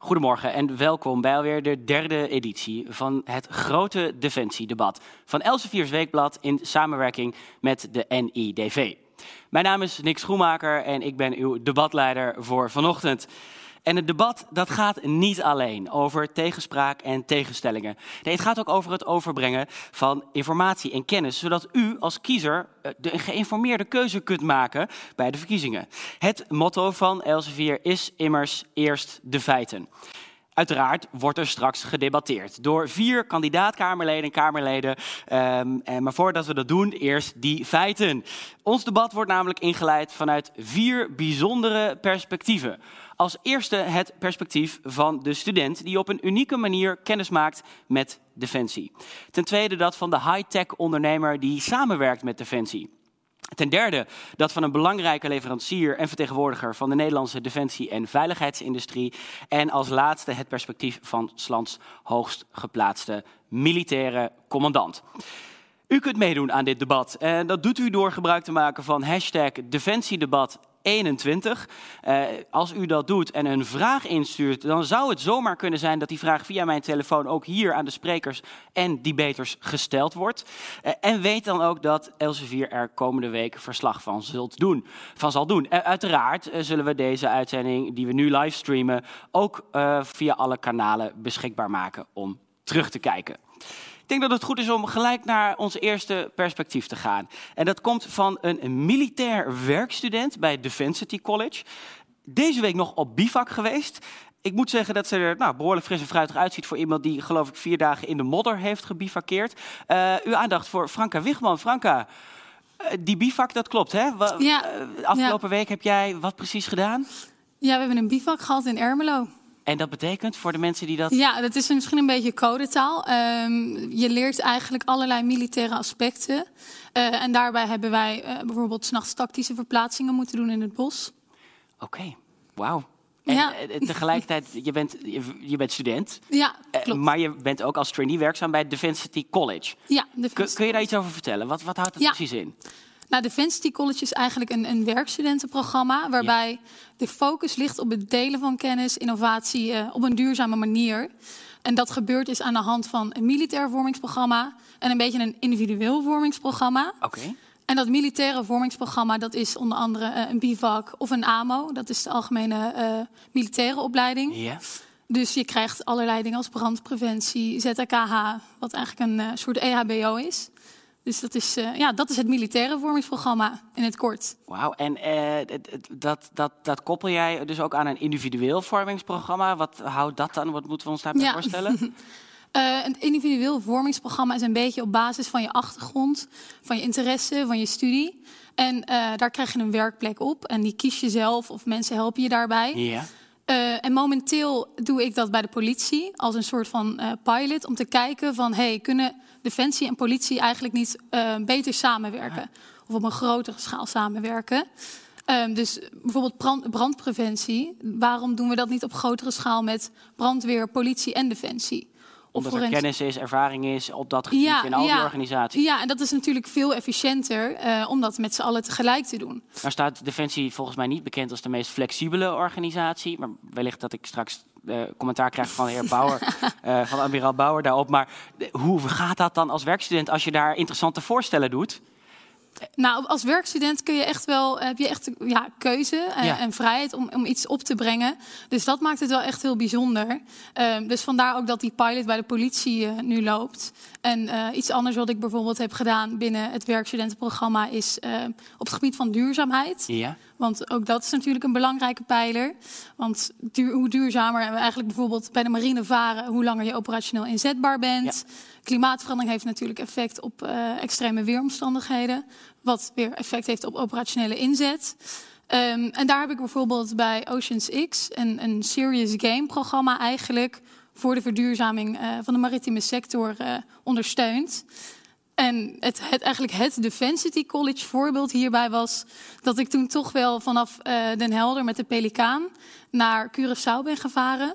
Goedemorgen en welkom bij alweer de derde editie van het grote defensiedebat van Elsevier's Weekblad in samenwerking met de NIDV. Mijn naam is Nick Schoenmaker en ik ben uw debatleider voor vanochtend. En het debat dat gaat niet alleen over tegenspraak en tegenstellingen. Nee, het gaat ook over het overbrengen van informatie en kennis, zodat u als kiezer eh, de geïnformeerde keuze kunt maken bij de verkiezingen. Het motto van Elsevier is immers eerst de feiten. Uiteraard wordt er straks gedebatteerd door vier kandidaatkamerleden en Kamerleden. Um, maar voordat we dat doen, eerst die feiten. Ons debat wordt namelijk ingeleid vanuit vier bijzondere perspectieven. Als eerste het perspectief van de student die op een unieke manier kennis maakt met Defensie. Ten tweede dat van de high-tech ondernemer die samenwerkt met Defensie. Ten derde dat van een belangrijke leverancier en vertegenwoordiger van de Nederlandse defensie- en veiligheidsindustrie. En als laatste het perspectief van Slans hoogst geplaatste militaire commandant. U kunt meedoen aan dit debat. En dat doet u door gebruik te maken van hashtag Defensiedebat 21. Uh, als u dat doet en een vraag instuurt, dan zou het zomaar kunnen zijn dat die vraag via mijn telefoon ook hier aan de sprekers en debaters gesteld wordt. Uh, en weet dan ook dat Elsevier er komende week verslag van, zult doen, van zal doen. Uh, uiteraard zullen we deze uitzending die we nu livestreamen ook via alle kanalen beschikbaar maken om terug te kijken. Ik denk dat het goed is om gelijk naar ons eerste perspectief te gaan. En dat komt van een militair werkstudent bij Defensity College. Deze week nog op bivak geweest. Ik moet zeggen dat ze er nou, behoorlijk fris en fruitig uitziet voor iemand die, geloof ik, vier dagen in de modder heeft gebivakkeerd. Uh, uw aandacht voor Franka Wigman. Franka, uh, die bivak, dat klopt, hè? Wa ja. Afgelopen ja. week heb jij wat precies gedaan? Ja, we hebben een bivak gehad in Ermelo. En dat betekent voor de mensen die dat. Ja, dat is misschien een beetje codetaal. Um, je leert eigenlijk allerlei militaire aspecten. Uh, en daarbij hebben wij uh, bijvoorbeeld s'nachts tactische verplaatsingen moeten doen in het bos. Oké, okay. wauw. En ja. tegelijkertijd, je bent, je, bent student. Ja, klopt. Maar je bent ook als trainee werkzaam bij Defensity College. Ja, Defensity. Kun je daar iets over vertellen? Wat, wat houdt het ja. precies in? Nou, Defensity College is eigenlijk een, een werkstudentenprogramma waarbij ja. de focus ligt op het delen van kennis, innovatie uh, op een duurzame manier. En dat gebeurt is aan de hand van een militair vormingsprogramma en een beetje een individueel vormingsprogramma. Oké. Okay. En dat militaire vormingsprogramma dat is onder andere uh, een BIVAC of een AMO. Dat is de algemene uh, militaire opleiding. Ja. Dus je krijgt allerlei dingen als brandpreventie, ZKH, wat eigenlijk een soort EHBO is. Dus dat is, uh, ja, dat is het militaire vormingsprogramma in het kort. Wauw, en uh, dat, dat, dat koppel jij dus ook aan een individueel vormingsprogramma. Wat houdt dat dan? Wat moeten we ons daarbij ja. voorstellen? uh, een individueel vormingsprogramma is een beetje op basis van je achtergrond, van je interesse, van je studie. En daar krijg je een werkplek op en die kies je zelf of mensen helpen je daarbij. Ja. Uh, en momenteel doe ik dat bij de politie als een soort van pilot om te kijken van hey, kunnen defensie en politie eigenlijk niet uh, beter samenwerken of op een grotere schaal samenwerken. Um, dus bijvoorbeeld brand, brandpreventie. Waarom doen we dat niet op grotere schaal met brandweer, politie en defensie? Omdat er kennis is, ervaring is op dat gebied ja, in al ja, die organisaties. Ja, en dat is natuurlijk veel efficiënter uh, om dat met z'n allen tegelijk te doen. Nou staat Defensie volgens mij niet bekend als de meest flexibele organisatie. Maar wellicht dat ik straks uh, commentaar krijg van de heer Bauer, uh, van admiraal Bauer daarop. Maar hoe gaat dat dan als werkstudent als je daar interessante voorstellen doet? Nou, als werkstudent kun je echt wel, heb je echt ja, keuze en, Ja. en vrijheid om, om iets op te brengen. Dus dat maakt het wel echt heel bijzonder. Ehm, dus vandaar ook dat die pilot bij de politie eh, nu loopt. En eh, iets anders wat ik bijvoorbeeld heb gedaan binnen het werkstudentenprogramma is eh, op het gebied van duurzaamheid. Ja. Want ook dat is natuurlijk een belangrijke pijler. Want duur, hoe duurzamer we eigenlijk bijvoorbeeld bij de marine varen, hoe langer je operationeel inzetbaar bent. Klimaatverandering heeft natuurlijk effect op uh, extreme weeromstandigheden, wat weer effect heeft op operationele inzet. Um, en daar heb ik bijvoorbeeld bij Oceans X een, een serious game programma eigenlijk voor de verduurzaming uh, van de maritieme sector uh, ondersteund. En het, het, eigenlijk het Defensity College voorbeeld hierbij was dat ik toen toch wel vanaf Den Helder met de Pelikaan naar Curaçao ben gevaren.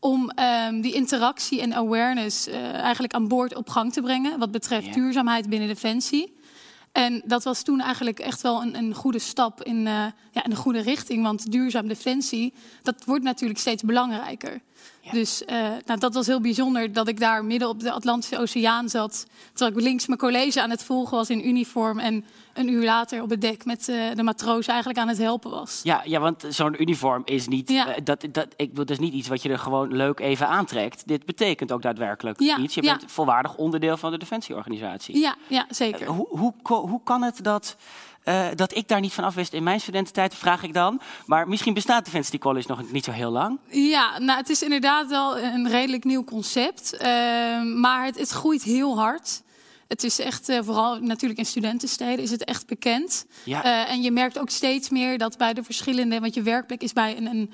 Om um, die interactie en awareness uh, eigenlijk aan boord op gang te brengen. Wat betreft duurzaamheid binnen Defensie. En dat was toen eigenlijk echt wel een, een goede stap in, uh, ja, in de goede richting. Want duurzaam defensie, dat wordt natuurlijk steeds belangrijker. Dus uh, nou, dat was heel bijzonder dat ik daar midden op de Atlantische Oceaan zat. Terwijl ik links mijn college aan het volgen was in uniform. En een uur later op het dek met uh, de matroos eigenlijk aan het helpen was. Ja, ja want zo'n uniform is niet, ja. uh, dat, dat, ik, dat is niet iets wat je er gewoon leuk even aantrekt. Dit betekent ook daadwerkelijk ja, iets. Je bent volwaardig onderdeel van de defensieorganisatie. Ja, ja zeker. hoe, hoe, hoe kan het dat... Uh, dat ik daar niet van af wist in mijn studententijd, vraag ik dan. Maar misschien bestaat Defensie College nog niet zo heel lang. Ja, nou, het is inderdaad wel een redelijk nieuw concept. Uh, maar het, het, groeit heel hard. Het is echt, uh, vooral natuurlijk in studentensteden, is het echt bekend. Ja. en je merkt ook steeds meer dat bij de verschillende, want je werkplek is bij een, een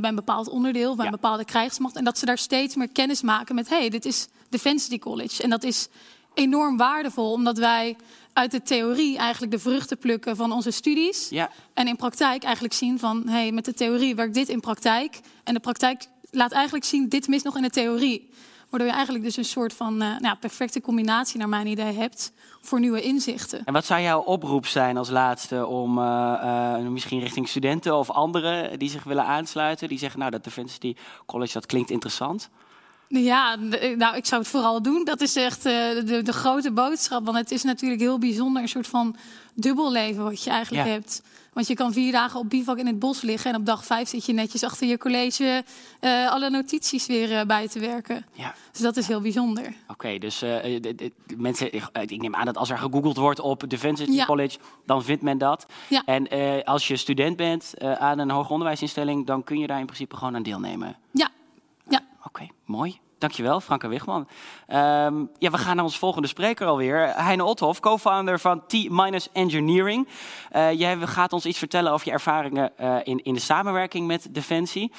bij een bepaald onderdeel, bij Ja. een bepaalde krijgsmacht. En dat ze daar steeds meer kennis maken met, hé, hey, dit is Defensie College. En dat is enorm waardevol, omdat wij uit de theorie eigenlijk de vruchten plukken van onze studies. Ja. En in praktijk eigenlijk zien van, hé, hey, met de theorie werkt dit in praktijk. En de praktijk laat eigenlijk zien, dit mist nog in de theorie. Waardoor je eigenlijk dus een soort van uh, nou, perfecte combinatie, naar mijn idee, hebt voor nieuwe inzichten. En wat zou jouw oproep zijn als laatste om uh, uh, misschien richting studenten of anderen die zich willen aansluiten, die zeggen, nou, dat Defensie College, dat klinkt interessant? Ja, nou, ik zou het vooral doen. Dat is echt uh, de, de, grote boodschap. Want het is natuurlijk heel bijzonder, een soort van dubbelleven wat je eigenlijk ja. hebt. Want je kan vier dagen op bivak in het bos liggen... en op dag vijf zit je netjes achter je college... Uh, alle notities weer uh, bij te werken. Ja. Dus dat is heel bijzonder. Oké, okay, dus de, de, de, mensen, ik neem aan dat als er gegoogeld wordt op ja. College... dan vindt men dat. Ja. En als je student bent aan een hoger onderwijsinstelling... dan kun je daar in principe gewoon aan deelnemen. Ja. Oké, okay, mooi. Dankjewel, Franke Wigman. Um, ja, we gaan naar onze volgende spreker alweer. Heine Othoff, co-founder van T-Engineering. Uh, jij gaat ons iets vertellen over je ervaringen uh, in, in de samenwerking met Defensie.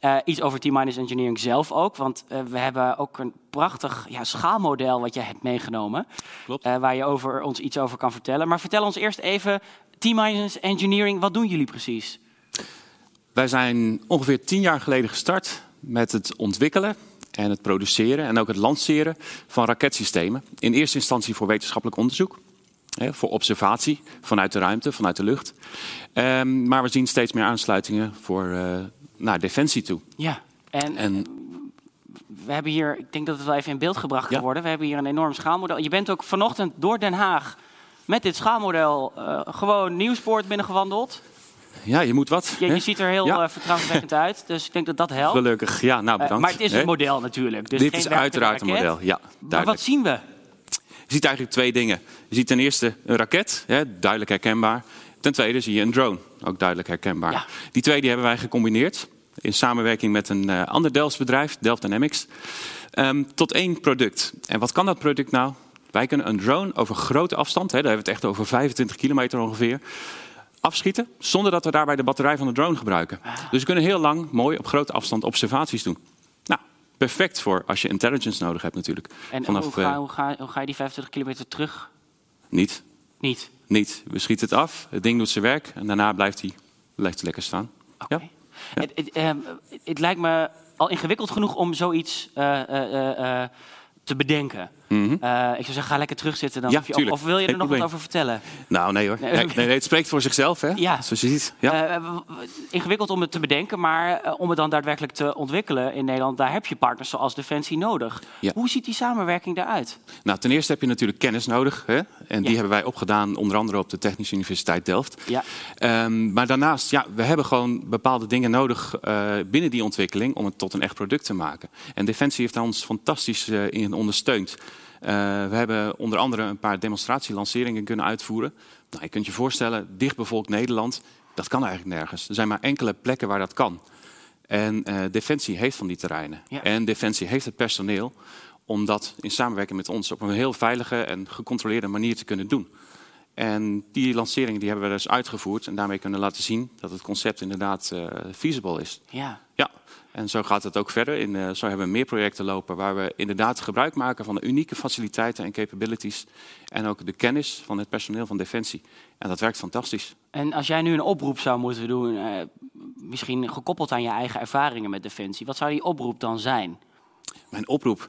Uh, iets over T-Engineering zelf ook, want we hebben ook een prachtig ja, schaalmodel wat jij hebt meegenomen. Klopt. waar je over, ons iets over kan vertellen. Maar vertel ons eerst even, T-Engineering, wat doen jullie precies? Wij zijn ongeveer tien jaar geleden gestart met het ontwikkelen en het produceren en ook het lanceren van raketsystemen. In eerste instantie voor wetenschappelijk onderzoek, hè, voor observatie vanuit de ruimte, vanuit de lucht. Um, maar we zien steeds meer aansluitingen voor uh, naar defensie toe. Ja, en, en we hebben hier, ik denk dat het wel even in beeld gebracht kan Ja. worden. We hebben hier een enorm schaalmodel. Je bent ook vanochtend door Den Haag met dit schaalmodel uh, gewoon Nieuwspoort binnengewandeld. Ja, je moet wat. Je, ziet er heel Ja. vertrouwenswekkend uit, dus ik denk dat dat helpt. Gelukkig, ja, nou Uh, bedankt. maar het is een model natuurlijk. Dus Dit geen is uiteraard een model, ja. Maar wat zien we? Je ziet eigenlijk twee dingen. Je ziet ten eerste een raket, hè, duidelijk herkenbaar. Ten tweede zie je een drone, ook duidelijk herkenbaar. Ja. Die twee die hebben wij gecombineerd in samenwerking met een uh, ander Delfts bedrijf, Delft Dynamics, um, tot één product. En wat kan dat product nou? Wij kunnen een drone over grote afstand, hè, daar hebben we het echt over 25 kilometer ongeveer, afschieten zonder dat we daarbij de batterij van de drone gebruiken. Dus we kunnen heel lang mooi op grote afstand observaties doen. Nou, perfect voor als je intelligence nodig hebt natuurlijk. En Vanaf, hoe, ga, eh, hoe, ga, hoe ga je die 25 kilometer terug? niet. Niet. Niet. We schieten het af, het ding doet zijn werk en daarna blijft hij, blijft lekker staan. Oké. Ja. Ja. Het, het, ehm, het lijkt me al ingewikkeld genoeg om zoiets eh, eh, te bedenken. Mhm. Eh, ik zou zeggen, ga lekker terugzitten dan. Ja, of, je- tuurlijk. of wil je er nog wat over vertellen? Nou, nee hoor. Nee, Nee, oké. nee, nee, het spreekt voor zichzelf, hè? Ja. Zoals je ziet. Ja. Eh, ingewikkeld om het te bedenken, maar eh, om het dan daadwerkelijk te ontwikkelen in Nederland, daar heb je partners zoals Defensie nodig. Ja. Hoe ziet die samenwerking daaruit? Nou, ten eerste heb je natuurlijk kennis nodig. Hè? En die hebben wij opgedaan, onder andere op de Technische Universiteit Delft. Ja. Ehm, maar daarnaast, ja, we hebben gewoon bepaalde dingen nodig binnen die ontwikkeling om het tot een echt product te maken. En Defensie heeft daar ons fantastisch in ondersteund. Eh, we hebben onder andere een paar demonstratielanceringen kunnen uitvoeren. Nou, je kunt je voorstellen, dichtbevolkt Nederland, dat kan eigenlijk nergens. Er zijn maar enkele plekken waar dat kan. En eh, Defensie heeft van die terreinen. Ja. En Defensie heeft het personeel om dat in samenwerking met ons op een heel veilige en gecontroleerde manier te kunnen doen. En die lanceringen die hebben we dus uitgevoerd en daarmee kunnen laten zien dat het concept inderdaad eh feasible is. Ja. Ja, en zo gaat het ook verder. In, eh, zo hebben we meer projecten lopen waar we inderdaad gebruik maken van de unieke faciliteiten en capabilities. En ook de kennis van het personeel van Defensie. En dat werkt fantastisch. En als jij nu een oproep zou moeten doen, eh, misschien gekoppeld aan je eigen ervaringen met Defensie, wat zou die oproep dan zijn? Mijn oproep.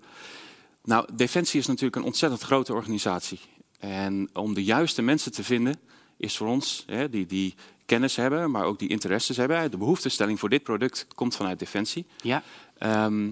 Nou, Defensie is natuurlijk een ontzettend grote organisatie. En om de juiste mensen te vinden, is voor ons, hè, die, die kennis hebben, maar ook die interesses hebben. De behoeftestelling voor dit product komt vanuit Defensie. Ja. Ehm,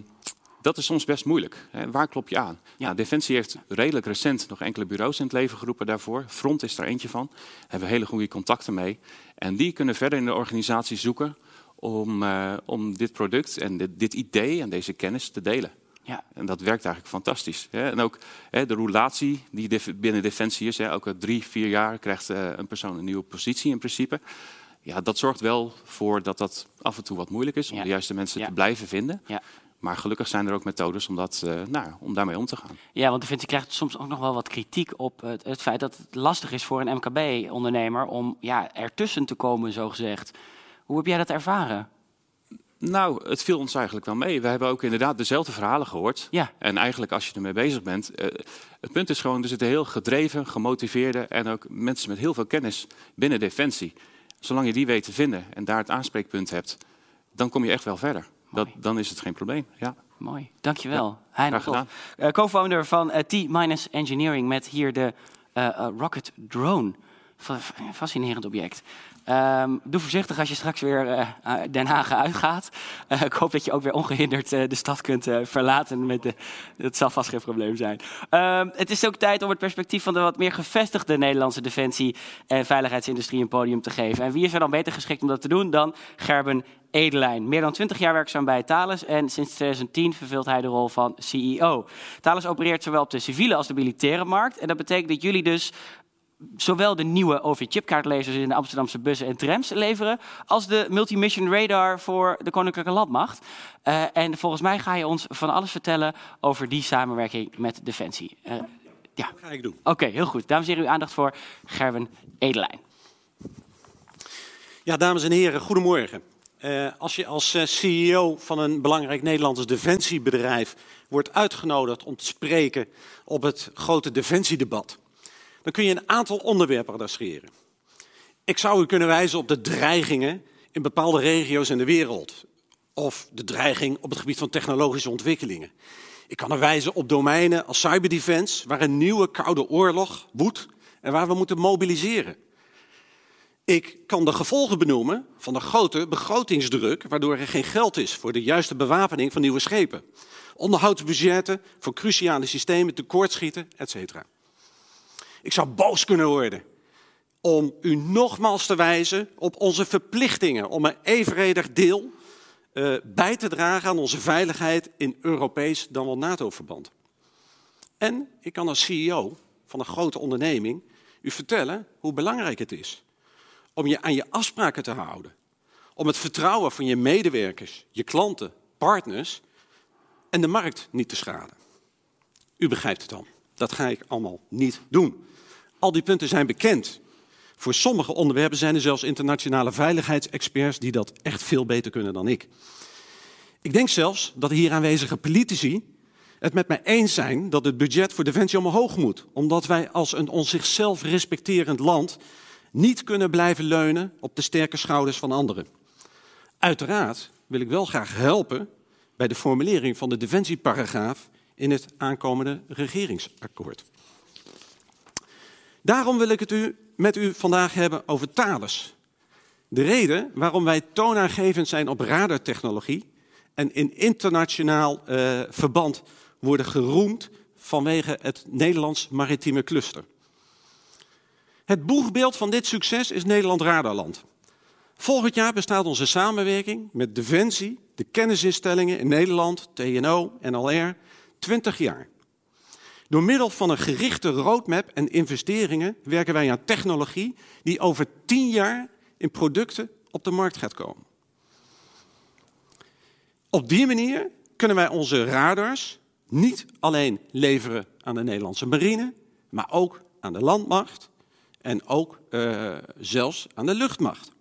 dat is soms best moeilijk. Hè. Waar klop je aan? Ja. Nou, Defensie heeft redelijk recent nog enkele bureaus in het leven geroepen daarvoor. Front is er eentje van. Daar hebben we hele goede contacten mee. En die kunnen verder in de organisatie zoeken om, eh, om dit product en dit, dit idee en deze kennis te delen. Ja. En dat werkt eigenlijk fantastisch. Hè. En ook hè, de roulatie die binnen Defensie is. Hè, elke drie, vier jaar krijgt eh, een persoon een nieuwe positie in principe. Ja, dat zorgt wel voor dat dat af en toe wat moeilijk is om Ja. de juiste mensen Ja. te blijven vinden. Ja. Maar gelukkig zijn er ook methodes om, dat, eh, nou, om daarmee om te gaan. Ja, want Defensie krijgt soms ook nog wel wat kritiek op het, het feit dat het lastig is voor een MKB-ondernemer om ja, ertussen te komen, zogezegd. Hoe heb jij dat ervaren? Nou, het viel ons eigenlijk wel mee. We hebben ook inderdaad dezelfde verhalen gehoord. Ja. En eigenlijk als je ermee bezig bent, eh, het punt is gewoon, er zitten heel gedreven, gemotiveerde en ook mensen met heel veel kennis binnen Defensie. Zolang je die weet te vinden en daar het aanspreekpunt hebt, dan kom je echt wel verder. Dat, dan is het geen probleem. Ja. Mooi, dankjewel. Hein graag gedaan. Eh, co-founder van eh, T-Minus Engineering met hier de Rocket Drone. Fa- Fascinerend object. Ehm, doe voorzichtig als je straks weer eh, eh, Den Haag uitgaat. Eh, ik hoop dat je ook weer ongehinderd eh, de stad kunt verlaten. Met de, dat zal vast geen probleem zijn. Ehm, het is ook tijd om het perspectief van de wat meer gevestigde Nederlandse defensie- en veiligheidsindustrie een podium te geven. En wie is er dan beter geschikt om dat te doen dan Gerben Edelijn. Meer dan 20 jaar werkzaam bij Thales en sinds 2010 vervult hij de rol van CEO. Thales opereert zowel op de civiele als de militaire markt. En dat betekent dat jullie dus zowel de nieuwe OV-chipkaartlezers in de Amsterdamse bussen en trams leveren, als de multi-mission radar voor de Koninklijke Landmacht. Eh, en volgens mij ga je ons van alles vertellen over die samenwerking met Defensie. Eh, ja, ga ik doen. oké, heel goed. Dames en heren, uw aandacht voor Gerben Edelijn. Ja, dames en heren, goedemorgen. Eh, als je als CEO van een belangrijk Nederlands defensiebedrijf wordt uitgenodigd om te spreken op het grote defensiedebat, dan kun je een aantal onderwerpen adresseren. Ik zou u kunnen wijzen op de dreigingen in bepaalde regio's in de wereld. Of de dreiging op het gebied van technologische ontwikkelingen. Ik kan er wijzen op domeinen als cyberdefense, waar een nieuwe koude oorlog woedt en waar we moeten mobiliseren. Ik kan de gevolgen benoemen van de grote begrotingsdruk, waardoor er geen geld is voor de juiste bewapening van nieuwe schepen. Onderhoudsbudgetten voor cruciale systemen, tekortschieten, etc. Ik zou boos kunnen worden om u nogmaals te wijzen op onze verplichtingen om een evenredig deel eh, bij te dragen aan onze veiligheid in Europees dan wel NATO-verband. En ik kan als CEO van een grote onderneming u vertellen hoe belangrijk het is om je aan je afspraken te houden. Om het vertrouwen van je medewerkers, je klanten, partners en de markt niet te schaden. U begrijpt het dan. Dat ga ik allemaal niet doen. Al die punten zijn bekend. Voor sommige onderwerpen zijn er zelfs internationale veiligheidsexperts die dat echt veel beter kunnen dan ik. Ik denk zelfs dat de hier aanwezige politici het met mij eens zijn dat het budget voor defensie omhoog moet, omdat wij als een on zichzelf respecterend land niet kunnen blijven leunen op de sterke schouders van anderen. Uiteraard wil ik wel graag helpen bij de formulering van de defensieparagraaf in het aankomende regeringsakkoord. Daarom wil ik het u, met u vandaag hebben over Thales. De reden waarom wij toonaangevend zijn op radartechnologie en in internationaal eh, verband worden geroemd vanwege het Nederlands maritieme cluster. Het boegbeeld van dit succes is Nederland Radarland. Volgend jaar bestaat onze samenwerking met Defensie, de kennisinstellingen in Nederland, TNO, NLR, 20 jaar. Door middel van een gerichte roadmap en investeringen werken wij aan technologie die over 10 jaar in producten op de markt gaat komen. Op die manier kunnen wij onze radars niet alleen leveren aan de Nederlandse marine, maar ook aan de landmacht en ook uh, zelfs aan de luchtmacht.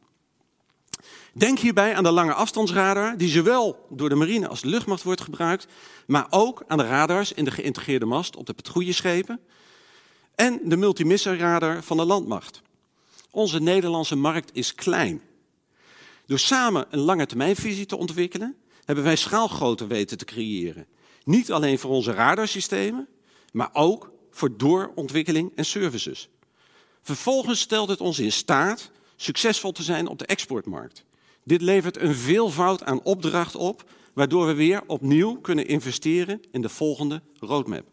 Denk hierbij aan de lange afstandsradar, die zowel door de marine als de luchtmacht wordt gebruikt, maar ook aan de radars in de geïntegreerde mast op de patrouilleschepen en de multimissile radar van de landmacht. Onze Nederlandse markt is klein. Door samen een lange termijnvisie te ontwikkelen, hebben wij schaalgrootte weten te creëren. Niet alleen voor onze radarsystemen, maar ook voor doorontwikkeling en services. Vervolgens stelt het ons in staat succesvol te zijn op de exportmarkt. Dit levert een veelvoud aan opdracht op, waardoor we weer opnieuw kunnen investeren in de volgende roadmap.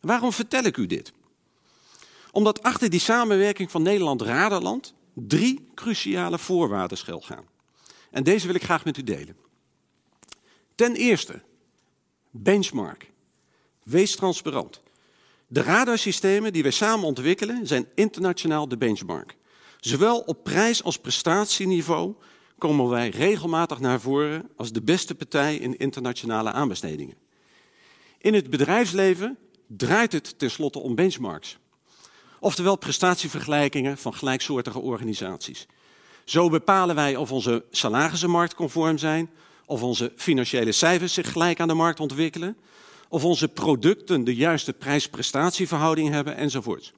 Waarom vertel ik u dit? Omdat achter die samenwerking van Nederland-Raderland drie cruciale voorwaarden schuil gaan. En deze wil ik graag met u delen. Ten eerste, benchmark. Wees transparant. De radarsystemen die wij samen ontwikkelen zijn internationaal de benchmark. Zowel op prijs- als prestatieniveau komen wij regelmatig naar voren als de beste partij in internationale aanbestedingen. In het bedrijfsleven draait het tenslotte om benchmarks. Oftewel prestatievergelijkingen van gelijksoortige organisaties. Zo bepalen wij of onze salarissen marktconform zijn, of onze financiële cijfers zich gelijk aan de markt ontwikkelen, of onze producten de juiste prijs-prestatieverhouding hebben enzovoort.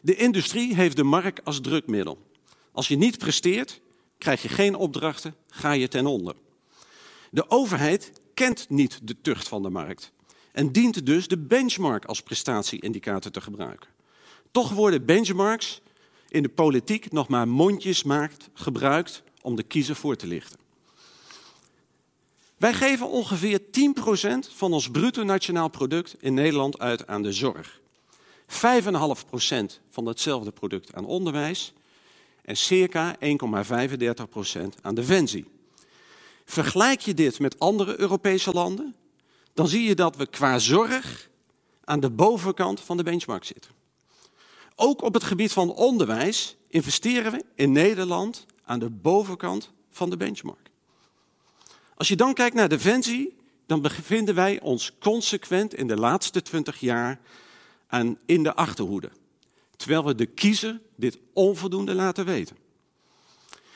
De industrie heeft de markt als drukmiddel. Als je niet presteert, krijg je geen opdrachten, ga je ten onder. De overheid kent niet de tucht van de markt en dient dus de benchmark als prestatieindicator te gebruiken. Toch worden benchmarks in de politiek nog maar mondjesmaakt gebruikt om de kiezer voor te lichten. Wij geven ongeveer 10% van ons bruto nationaal product in Nederland uit aan de zorg. 5,5% van datzelfde product aan onderwijs en circa 1,35% aan defensie. Vergelijk je dit met andere Europese landen, dan zie je dat we qua zorg aan de bovenkant van de benchmark zitten. Ook op het gebied van onderwijs investeren we in Nederland aan de bovenkant van de benchmark. Als je dan kijkt naar defensie, dan bevinden wij ons consequent in de laatste 20 jaar aan in de achterhoede. Terwijl we de kiezer dit onvoldoende laten weten.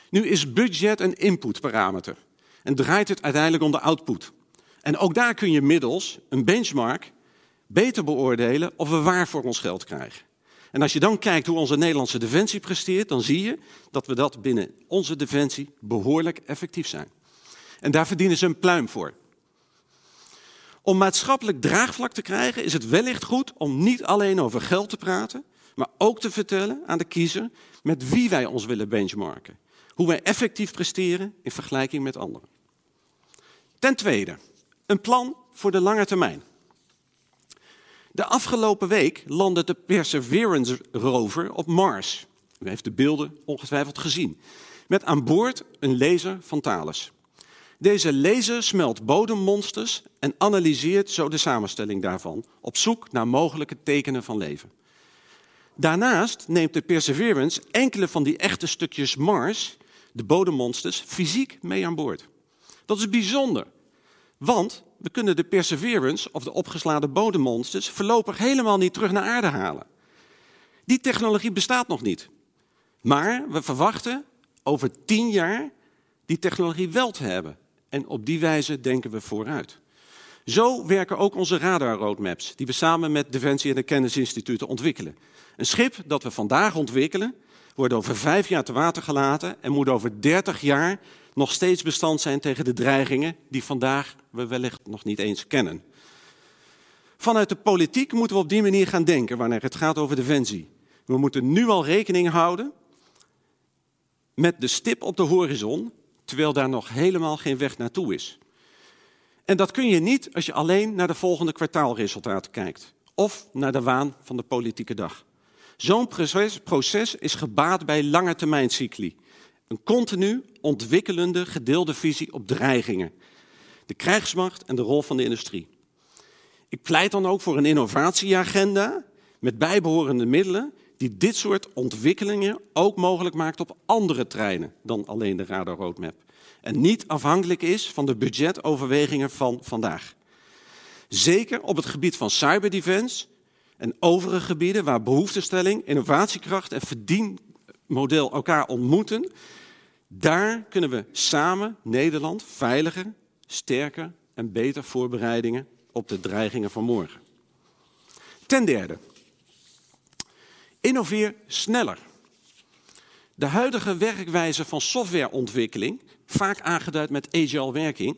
Nu is budget een inputparameter en draait het uiteindelijk om de output. En ook daar kun je middels een benchmark beter beoordelen of we waar voor ons geld krijgen. En als je dan kijkt hoe onze Nederlandse defensie presteert, dan zie je dat we dat binnen onze defensie behoorlijk effectief zijn. En daar verdienen ze een pluim voor. Om maatschappelijk draagvlak te krijgen is het wellicht goed om niet alleen over geld te praten, maar ook te vertellen aan de kiezer met wie wij ons willen benchmarken. Hoe wij effectief presteren in vergelijking met anderen. Ten tweede, een plan voor de lange termijn. De afgelopen week landde de Perseverance rover op Mars. U heeft de beelden ongetwijfeld gezien. Met aan boord een laser van Thales. Deze laser smelt bodemmonsters en analyseert zo de samenstelling daarvan, op zoek naar mogelijke tekenen van leven. Daarnaast neemt de Perseverance enkele van die echte stukjes Mars, de bodemmonsters, fysiek mee aan boord. Dat is bijzonder, want we kunnen de Perseverance of de opgeslagen bodemmonsters voorlopig helemaal niet terug naar aarde halen. Die technologie bestaat nog niet. Maar we verwachten over tien jaar die technologie wel te hebben. En op die wijze denken we vooruit. Zo werken ook onze radar-roadmaps, die we samen met Defensie en de kennisinstituten ontwikkelen. Een schip dat we vandaag ontwikkelen, wordt over vijf jaar te water gelaten en moet over dertig jaar nog steeds bestand zijn tegen de dreigingen die vandaag we wellicht nog niet eens kennen. Vanuit de politiek moeten we op die manier gaan denken wanneer het gaat over defensie. We moeten nu al rekening houden met de stip op de horizon, terwijl daar nog helemaal geen weg naartoe is. En dat kun je niet als je alleen naar de volgende kwartaalresultaten kijkt of naar de waan van de politieke dag. Zo'n proces, proces is gebaat bij lange termijn cycli. Een continu ontwikkelende gedeelde visie op dreigingen, de krijgsmacht en de rol van de industrie. Ik pleit dan ook voor een innovatieagenda met bijbehorende middelen die dit soort ontwikkelingen ook mogelijk maakt op andere treinen dan alleen de Radar Roadmap. En niet afhankelijk is van de budgetoverwegingen van vandaag. Zeker op het gebied van cyberdefense en overige gebieden waar behoeftestelling, innovatiekracht en verdienmodel elkaar ontmoeten, daar kunnen we samen Nederland veiliger, sterker en beter voorbereidingen op de dreigingen van morgen. Ten derde, innoveer sneller. De huidige werkwijze van softwareontwikkeling, vaak aangeduid met agile werking,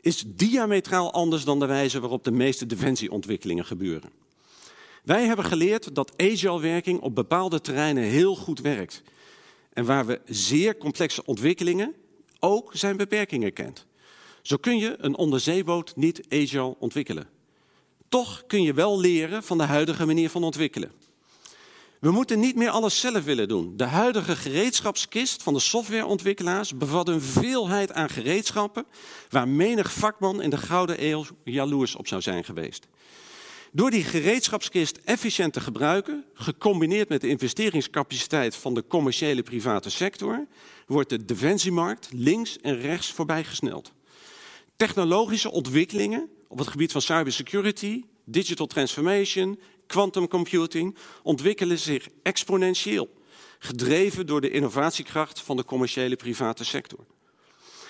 is diametraal anders dan de wijze waarop de meeste defensieontwikkelingen gebeuren. Wij hebben geleerd dat agile werking op bepaalde terreinen heel goed werkt. En waar we zeer complexe ontwikkelingen ook zijn beperkingen kent. Zo kun je een onderzeeboot niet agile ontwikkelen. Toch kun je wel leren van de huidige manier van ontwikkelen. We moeten niet meer alles zelf willen doen. De huidige gereedschapskist van de softwareontwikkelaars bevat een veelheid aan gereedschappen waar menig vakman in de gouden eeuw jaloers op zou zijn geweest. Door die gereedschapskist efficiënt te gebruiken, gecombineerd met de investeringscapaciteit van de commerciële private sector, wordt de defensiemarkt links en rechts voorbijgesneld. Technologische ontwikkelingen op het gebied van cybersecurity, digital transformation, quantum computing ontwikkelen zich exponentieel, gedreven door de innovatiekracht van de commerciële private sector.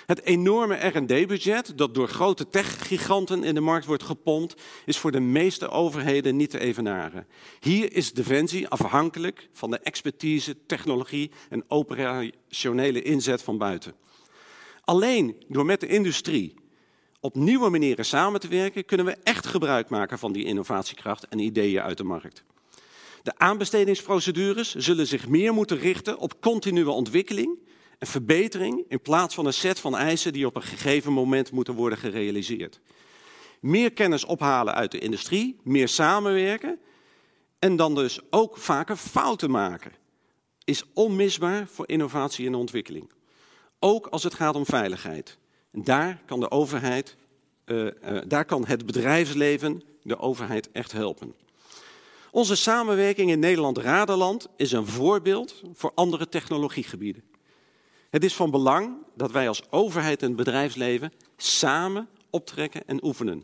Het enorme R&D-budget dat door grote techgiganten in de markt wordt gepompt, is voor de meeste overheden niet te evenaren. Hier is Defensie afhankelijk van de expertise, technologie en operationele inzet van buiten. Alleen door met de industrie op nieuwe manieren samen te werken, kunnen we echt gebruik maken van die innovatiekracht en ideeën uit de markt. De aanbestedingsprocedures zullen zich meer moeten richten op continue ontwikkeling en verbetering in plaats van een set van eisen die op een gegeven moment moeten worden gerealiseerd. Meer kennis ophalen uit de industrie, meer samenwerken en dan dus ook vaker fouten maken is onmisbaar voor innovatie en ontwikkeling. Ook als het gaat om veiligheid. En daar kan de overheid, uh, uh, daar kan het bedrijfsleven de overheid echt helpen. Onze samenwerking in Nederland-Raderland is een voorbeeld voor andere technologiegebieden. Het is van belang dat wij als overheid en bedrijfsleven samen optrekken en oefenen.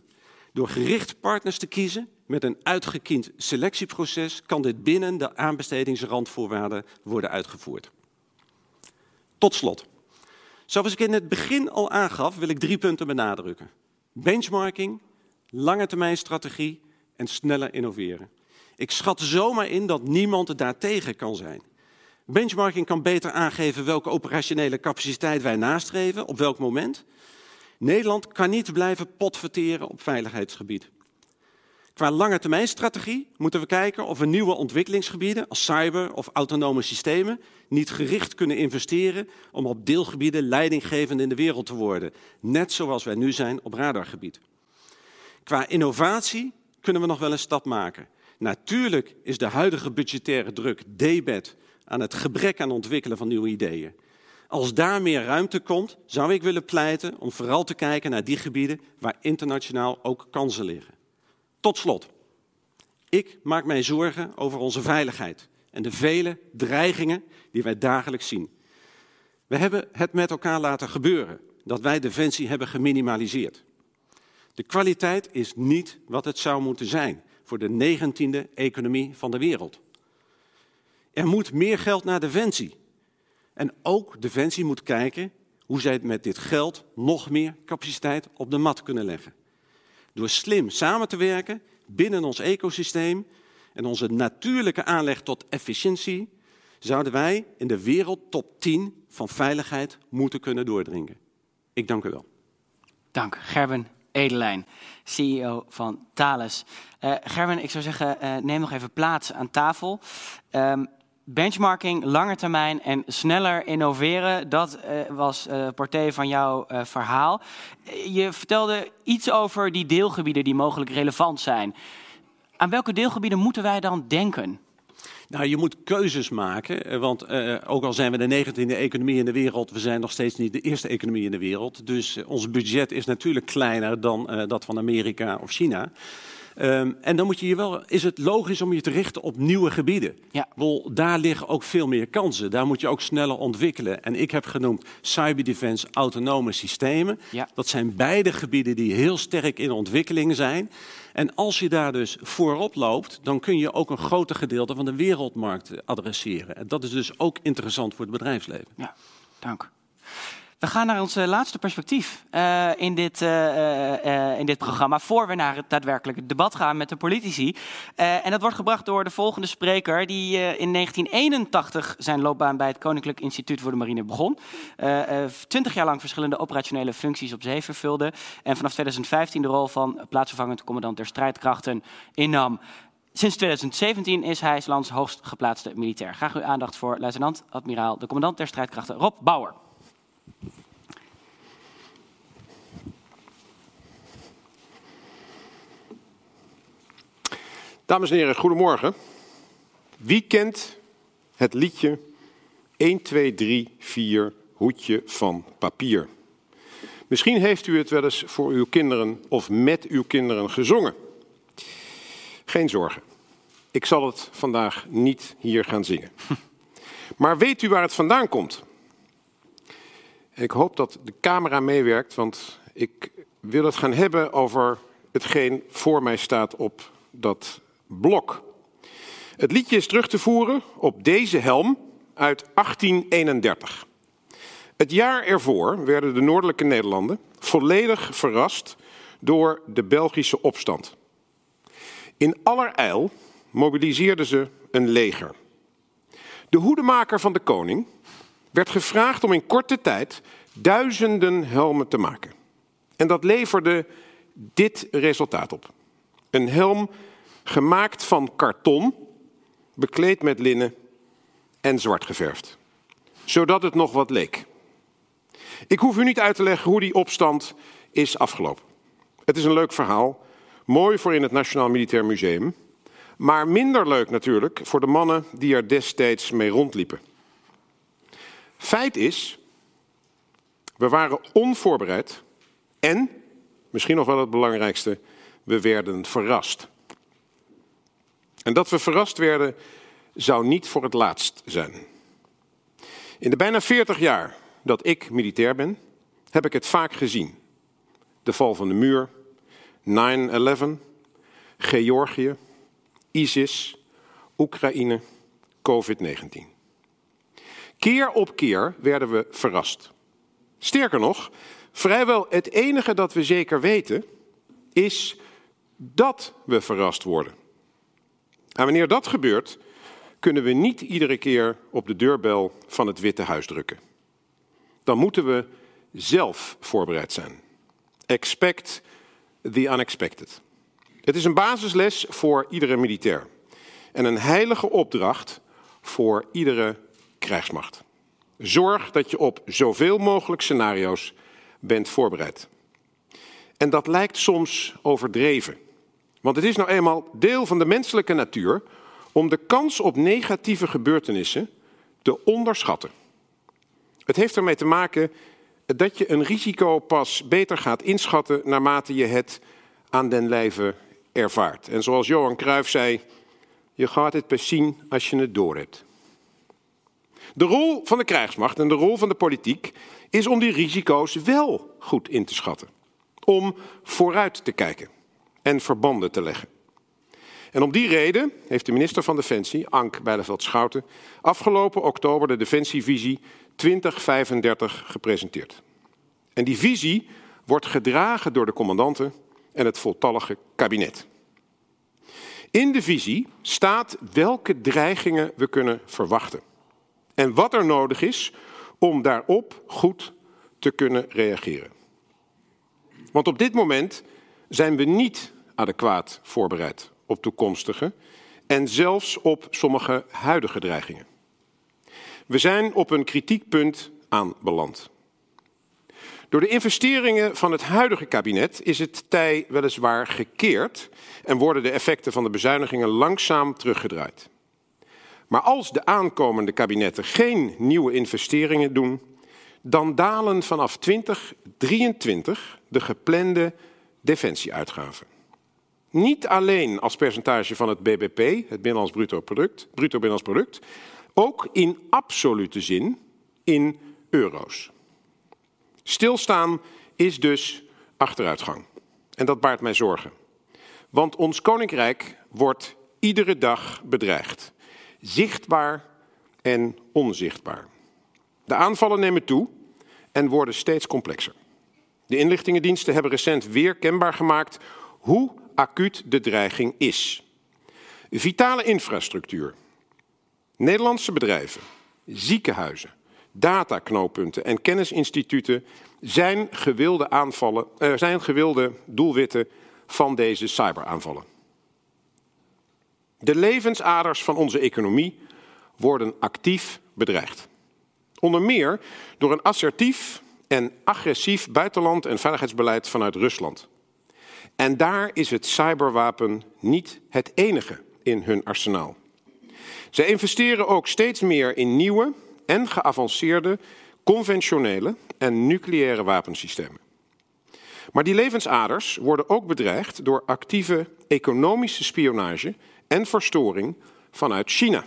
Door gericht partners te kiezen met een uitgekiend selectieproces kan dit binnen de aanbestedingsrandvoorwaarden worden uitgevoerd. Tot slot. Zoals ik in het begin al aangaf, wil ik drie punten benadrukken. Benchmarking, lange termijn strategie en sneller innoveren. Ik schat zomaar in dat niemand het daartegen kan zijn. Benchmarking kan beter aangeven welke operationele capaciteit wij nastreven, op welk moment. Nederland kan niet blijven potverteren op veiligheidsgebied. Qua lange termijn strategie moeten we kijken of we nieuwe ontwikkelingsgebieden als cyber of autonome systemen niet gericht kunnen investeren om op deelgebieden leidinggevend in de wereld te worden, net zoals wij nu zijn op radargebied. Qua innovatie kunnen we nog wel een stap maken. Natuurlijk is de huidige budgettaire druk debet aan het gebrek aan ontwikkelen van nieuwe ideeën. Als daar meer ruimte komt, zou ik willen pleiten om vooral te kijken naar die gebieden waar internationaal ook kansen liggen. Tot slot, ik maak mij zorgen over onze veiligheid en de vele dreigingen die wij dagelijks zien. We hebben het met elkaar laten gebeuren dat wij defensie hebben geminimaliseerd. De kwaliteit is niet wat het zou moeten zijn voor de negentiende economie van de wereld. Er moet meer geld naar Defensie. En ook Defensie moet kijken hoe zij met dit geld nog meer capaciteit op de mat kunnen leggen. Door slim samen te werken binnen ons ecosysteem en onze natuurlijke aanleg tot efficiëntie, zouden wij in de wereld top 10 van veiligheid moeten kunnen doordringen. Ik dank u wel. Dank, Gerben Edelijn, CEO van Thales. Uh, Gerben, ik zou zeggen, uh, neem nog even plaats aan tafel. Um, benchmarking, lange termijn en sneller innoveren. Dat uh, was uh, partij van jouw uh, verhaal. Je vertelde iets over die deelgebieden die mogelijk relevant zijn. Aan welke deelgebieden moeten wij dan denken? Nou, je moet keuzes maken, want ook al zijn we de 19e economie in de wereld, we zijn nog steeds niet de eerste economie in de wereld. Dus ons budget is natuurlijk kleiner dan dat van Amerika of China. Um, en dan moet je je wel, is het logisch om je te richten op nieuwe gebieden. Ja. Wel, daar liggen ook veel meer kansen. Daar moet je ook sneller ontwikkelen. En ik heb genoemd cyberdefense, autonome systemen. Ja. Dat zijn beide gebieden die heel sterk in ontwikkeling zijn. En als je daar dus voorop loopt, dan kun je ook een groter gedeelte van de wereldmarkt adresseren. En dat is dus ook interessant voor het bedrijfsleven. Ja, dank. We gaan naar ons laatste perspectief uh, in, dit, uh, uh, in dit programma. Voor we naar het daadwerkelijke debat gaan met de politici. en dat wordt gebracht door de volgende spreker. Die in 1981 zijn loopbaan bij het Koninklijk Instituut voor de Marine begon. Twintig jaar lang verschillende operationele functies op zee vervulde. En vanaf 2015 de rol van plaatsvervangend commandant der strijdkrachten innam. Sinds 2017 is hij lands hoogst geplaatste militair. Graag uw aandacht voor luitenant-admiraal, de commandant der strijdkrachten, Rob Bauer. Dames en heren, goedemorgen. Wie kent het liedje 1, 2, 3, 4 hoedje van papier? Misschien heeft u het wel eens voor uw kinderen of met uw kinderen gezongen. Geen zorgen. Ik zal het vandaag niet hier gaan zingen. Maar weet u waar het vandaan komt? Ik hoop dat de camera meewerkt, want ik wil het gaan hebben over hetgeen voor mij staat op dat blok. Het liedje is terug te voeren op deze helm uit 1831. Het jaar ervoor werden de Noordelijke Nederlanden volledig verrast door de Belgische opstand. In allerijl mobiliseerden ze een leger. De hoedemaker van de koning werd gevraagd om in korte tijd duizenden helmen te maken. En dat leverde dit resultaat op. Een helm gemaakt van karton, bekleed met linnen en zwart geverfd. Zodat het nog wat leek. Ik hoef u niet uit te leggen hoe die opstand is afgelopen. Het is een leuk verhaal, mooi voor in het Nationaal Militair Museum, maar minder leuk natuurlijk voor de mannen die er destijds mee rondliepen. Feit is, we waren onvoorbereid en, misschien nog wel het belangrijkste, we werden verrast. En dat we verrast werden, zou niet voor het laatst zijn. In de bijna 40 jaar dat ik militair ben, heb ik het vaak gezien. De val van de muur, 9-11, Georgië, ISIS, Oekraïne, COVID-19. Keer op keer werden we verrast. Sterker nog, vrijwel het enige dat we zeker weten is dat we verrast worden. En wanneer dat gebeurt, kunnen we niet iedere keer op de deurbel van het Witte Huis drukken. Dan moeten we zelf voorbereid zijn. Expect the unexpected. Het is een basisles voor iedere militair en een heilige opdracht voor iedere krijgsmacht. Zorg dat je op zoveel mogelijk scenario's bent voorbereid. En dat lijkt soms overdreven. Want het is nou eenmaal deel van de menselijke natuur om de kans op negatieve gebeurtenissen te onderschatten. Het heeft ermee te maken dat je een risico pas beter gaat inschatten naarmate je het aan den lijve ervaart. En zoals Johan Cruijff zei, je gaat het pas zien als je het door hebt. De rol van de krijgsmacht en de rol van de politiek is om die risico's wel goed in te schatten. Om vooruit te kijken en verbanden te leggen. En om die reden heeft de minister van Defensie, Ank Bijleveld-Schouten, afgelopen oktober de Defensievisie 2035 gepresenteerd. En die visie wordt gedragen door de commandanten en het voltallige kabinet. In de visie staat welke dreigingen we kunnen verwachten en wat er nodig is om daarop goed te kunnen reageren. Want op dit moment zijn we niet adequaat voorbereid op toekomstige en zelfs op sommige huidige dreigingen. We zijn op een kritiekpunt aanbeland. Door de investeringen van het huidige kabinet is het tij weliswaar gekeerd en worden de effecten van de bezuinigingen langzaam teruggedraaid. Maar als de aankomende kabinetten geen nieuwe investeringen doen, dan dalen vanaf 2023 de geplande defensieuitgaven. Niet alleen als percentage van het BBP, het Binnenlands Bruto Product, Bruto Binnenlands Product, ook in absolute zin in euro's. Stilstaan is dus achteruitgang. En dat baart mij zorgen. Want ons koninkrijk wordt iedere dag bedreigd. Zichtbaar en onzichtbaar. De aanvallen nemen toe en worden steeds complexer. De inlichtingendiensten hebben recent weer kenbaar gemaakt hoe acuut de dreiging is. Vitale infrastructuur, Nederlandse bedrijven, ziekenhuizen, dataknooppunten en kennisinstituten zijn gewilde, aanvallen, uh, zijn gewilde doelwitten van deze cyberaanvallen. De levensaders van onze economie worden actief bedreigd. Onder meer door een assertief en agressief buitenland- en veiligheidsbeleid vanuit Rusland. En daar is het cyberwapen niet het enige in hun arsenaal. Zij investeren ook steeds meer in nieuwe en geavanceerde conventionele en nucleaire wapensystemen. Maar die levensaders worden ook bedreigd door actieve economische spionage en verstoring vanuit China.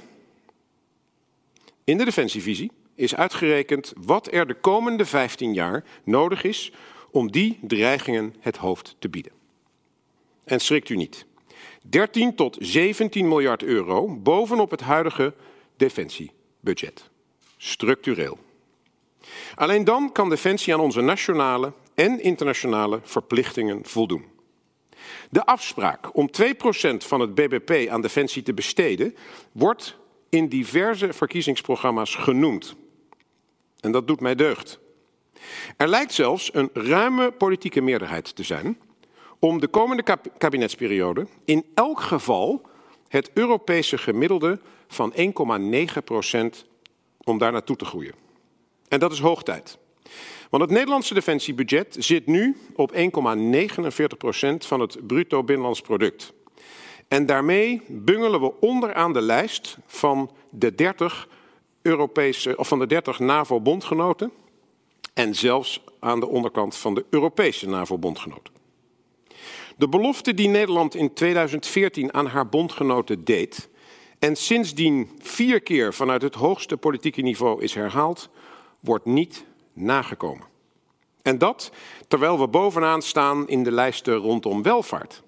In de defensievisie is uitgerekend wat er de komende 15 jaar nodig is om die dreigingen het hoofd te bieden. En schrikt u niet. 13 tot 17 miljard euro bovenop het huidige defensiebudget. Structureel. Alleen dan kan Defensie aan onze nationale en internationale verplichtingen voldoen. De afspraak om 2% van het BBP aan Defensie te besteden wordt in diverse verkiezingsprogramma's genoemd. En dat doet mij deugd. Er lijkt zelfs een ruime politieke meerderheid te zijn om de komende kabinetsperiode in elk geval het Europese gemiddelde van 1,9% om daar naartoe te groeien. En dat is hoog tijd. Want het Nederlandse defensiebudget zit nu op 1,49% van het bruto binnenlands product. En daarmee bungelen we onderaan de lijst van de 30 Europese of van de 30 NAVO-bondgenoten en zelfs aan de onderkant van de Europese NAVO-bondgenoten. De belofte die Nederland in 2014 aan haar bondgenoten deed en sindsdien vier keer vanuit het hoogste politieke niveau is herhaald, wordt niet nagekomen. En dat terwijl we bovenaan staan in de lijsten rondom welvaart.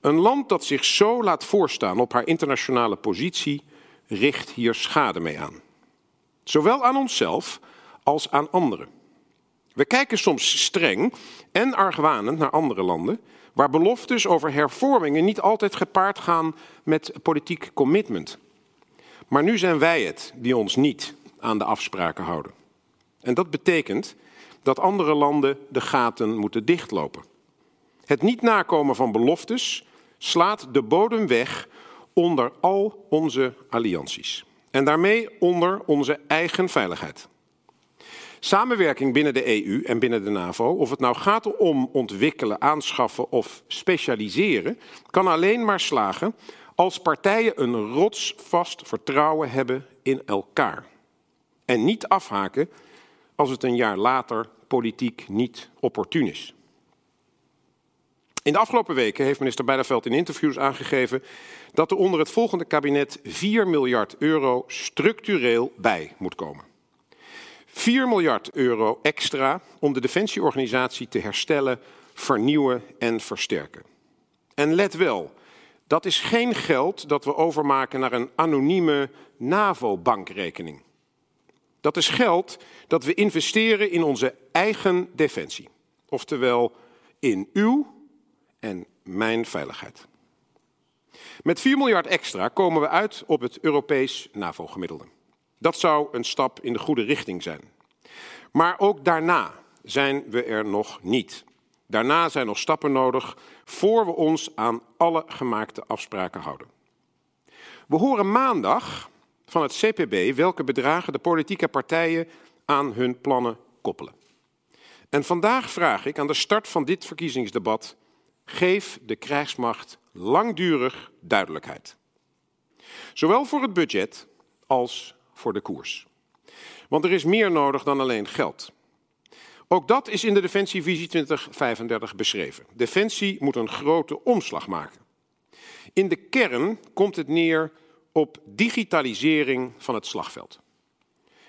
Een land dat zich zo laat voorstaan op haar internationale positie, richt hier schade mee aan. Zowel aan onszelf als aan anderen. We kijken soms streng en argwanend naar andere landen, waar beloftes over hervormingen niet altijd gepaard gaan met politiek commitment. Maar nu zijn wij het die ons niet aan de afspraken houden. En dat betekent dat andere landen de gaten moeten dichtlopen. Het niet nakomen van beloftes slaat de bodem weg onder al onze allianties. En daarmee onder onze eigen veiligheid. Samenwerking binnen de EU en binnen de NAVO, of het nou gaat om ontwikkelen, aanschaffen of specialiseren, kan alleen maar slagen als partijen een rotsvast vertrouwen hebben in elkaar. En niet afhaken als het een jaar later politiek niet opportun is. In de afgelopen weken heeft minister Bijleveld in interviews aangegeven dat er onder het volgende kabinet 4 miljard euro structureel bij moet komen. 4 miljard euro extra om de defensieorganisatie te herstellen, vernieuwen en versterken. En let wel, dat is geen geld dat we overmaken naar een anonieme NAVO-bankrekening. Dat is geld dat we investeren in onze eigen defensie. Oftewel in uw en mijn veiligheid. Met 4 miljard extra komen we uit op het Europees NAVO-gemiddelde. Dat zou een stap in de goede richting zijn. Maar ook daarna zijn we er nog niet. Daarna zijn nog stappen nodig voor we ons aan alle gemaakte afspraken houden. We horen maandag van het CPB welke bedragen de politieke partijen aan hun plannen koppelen. En vandaag vraag ik aan de start van dit verkiezingsdebat: geef de krijgsmacht langdurig duidelijkheid. Zowel voor het budget als voor de koers. Want er is meer nodig dan alleen geld. Ook dat is in de Defensievisie 2035 beschreven. Defensie moet een grote omslag maken. In de kern komt het neer op digitalisering van het slagveld.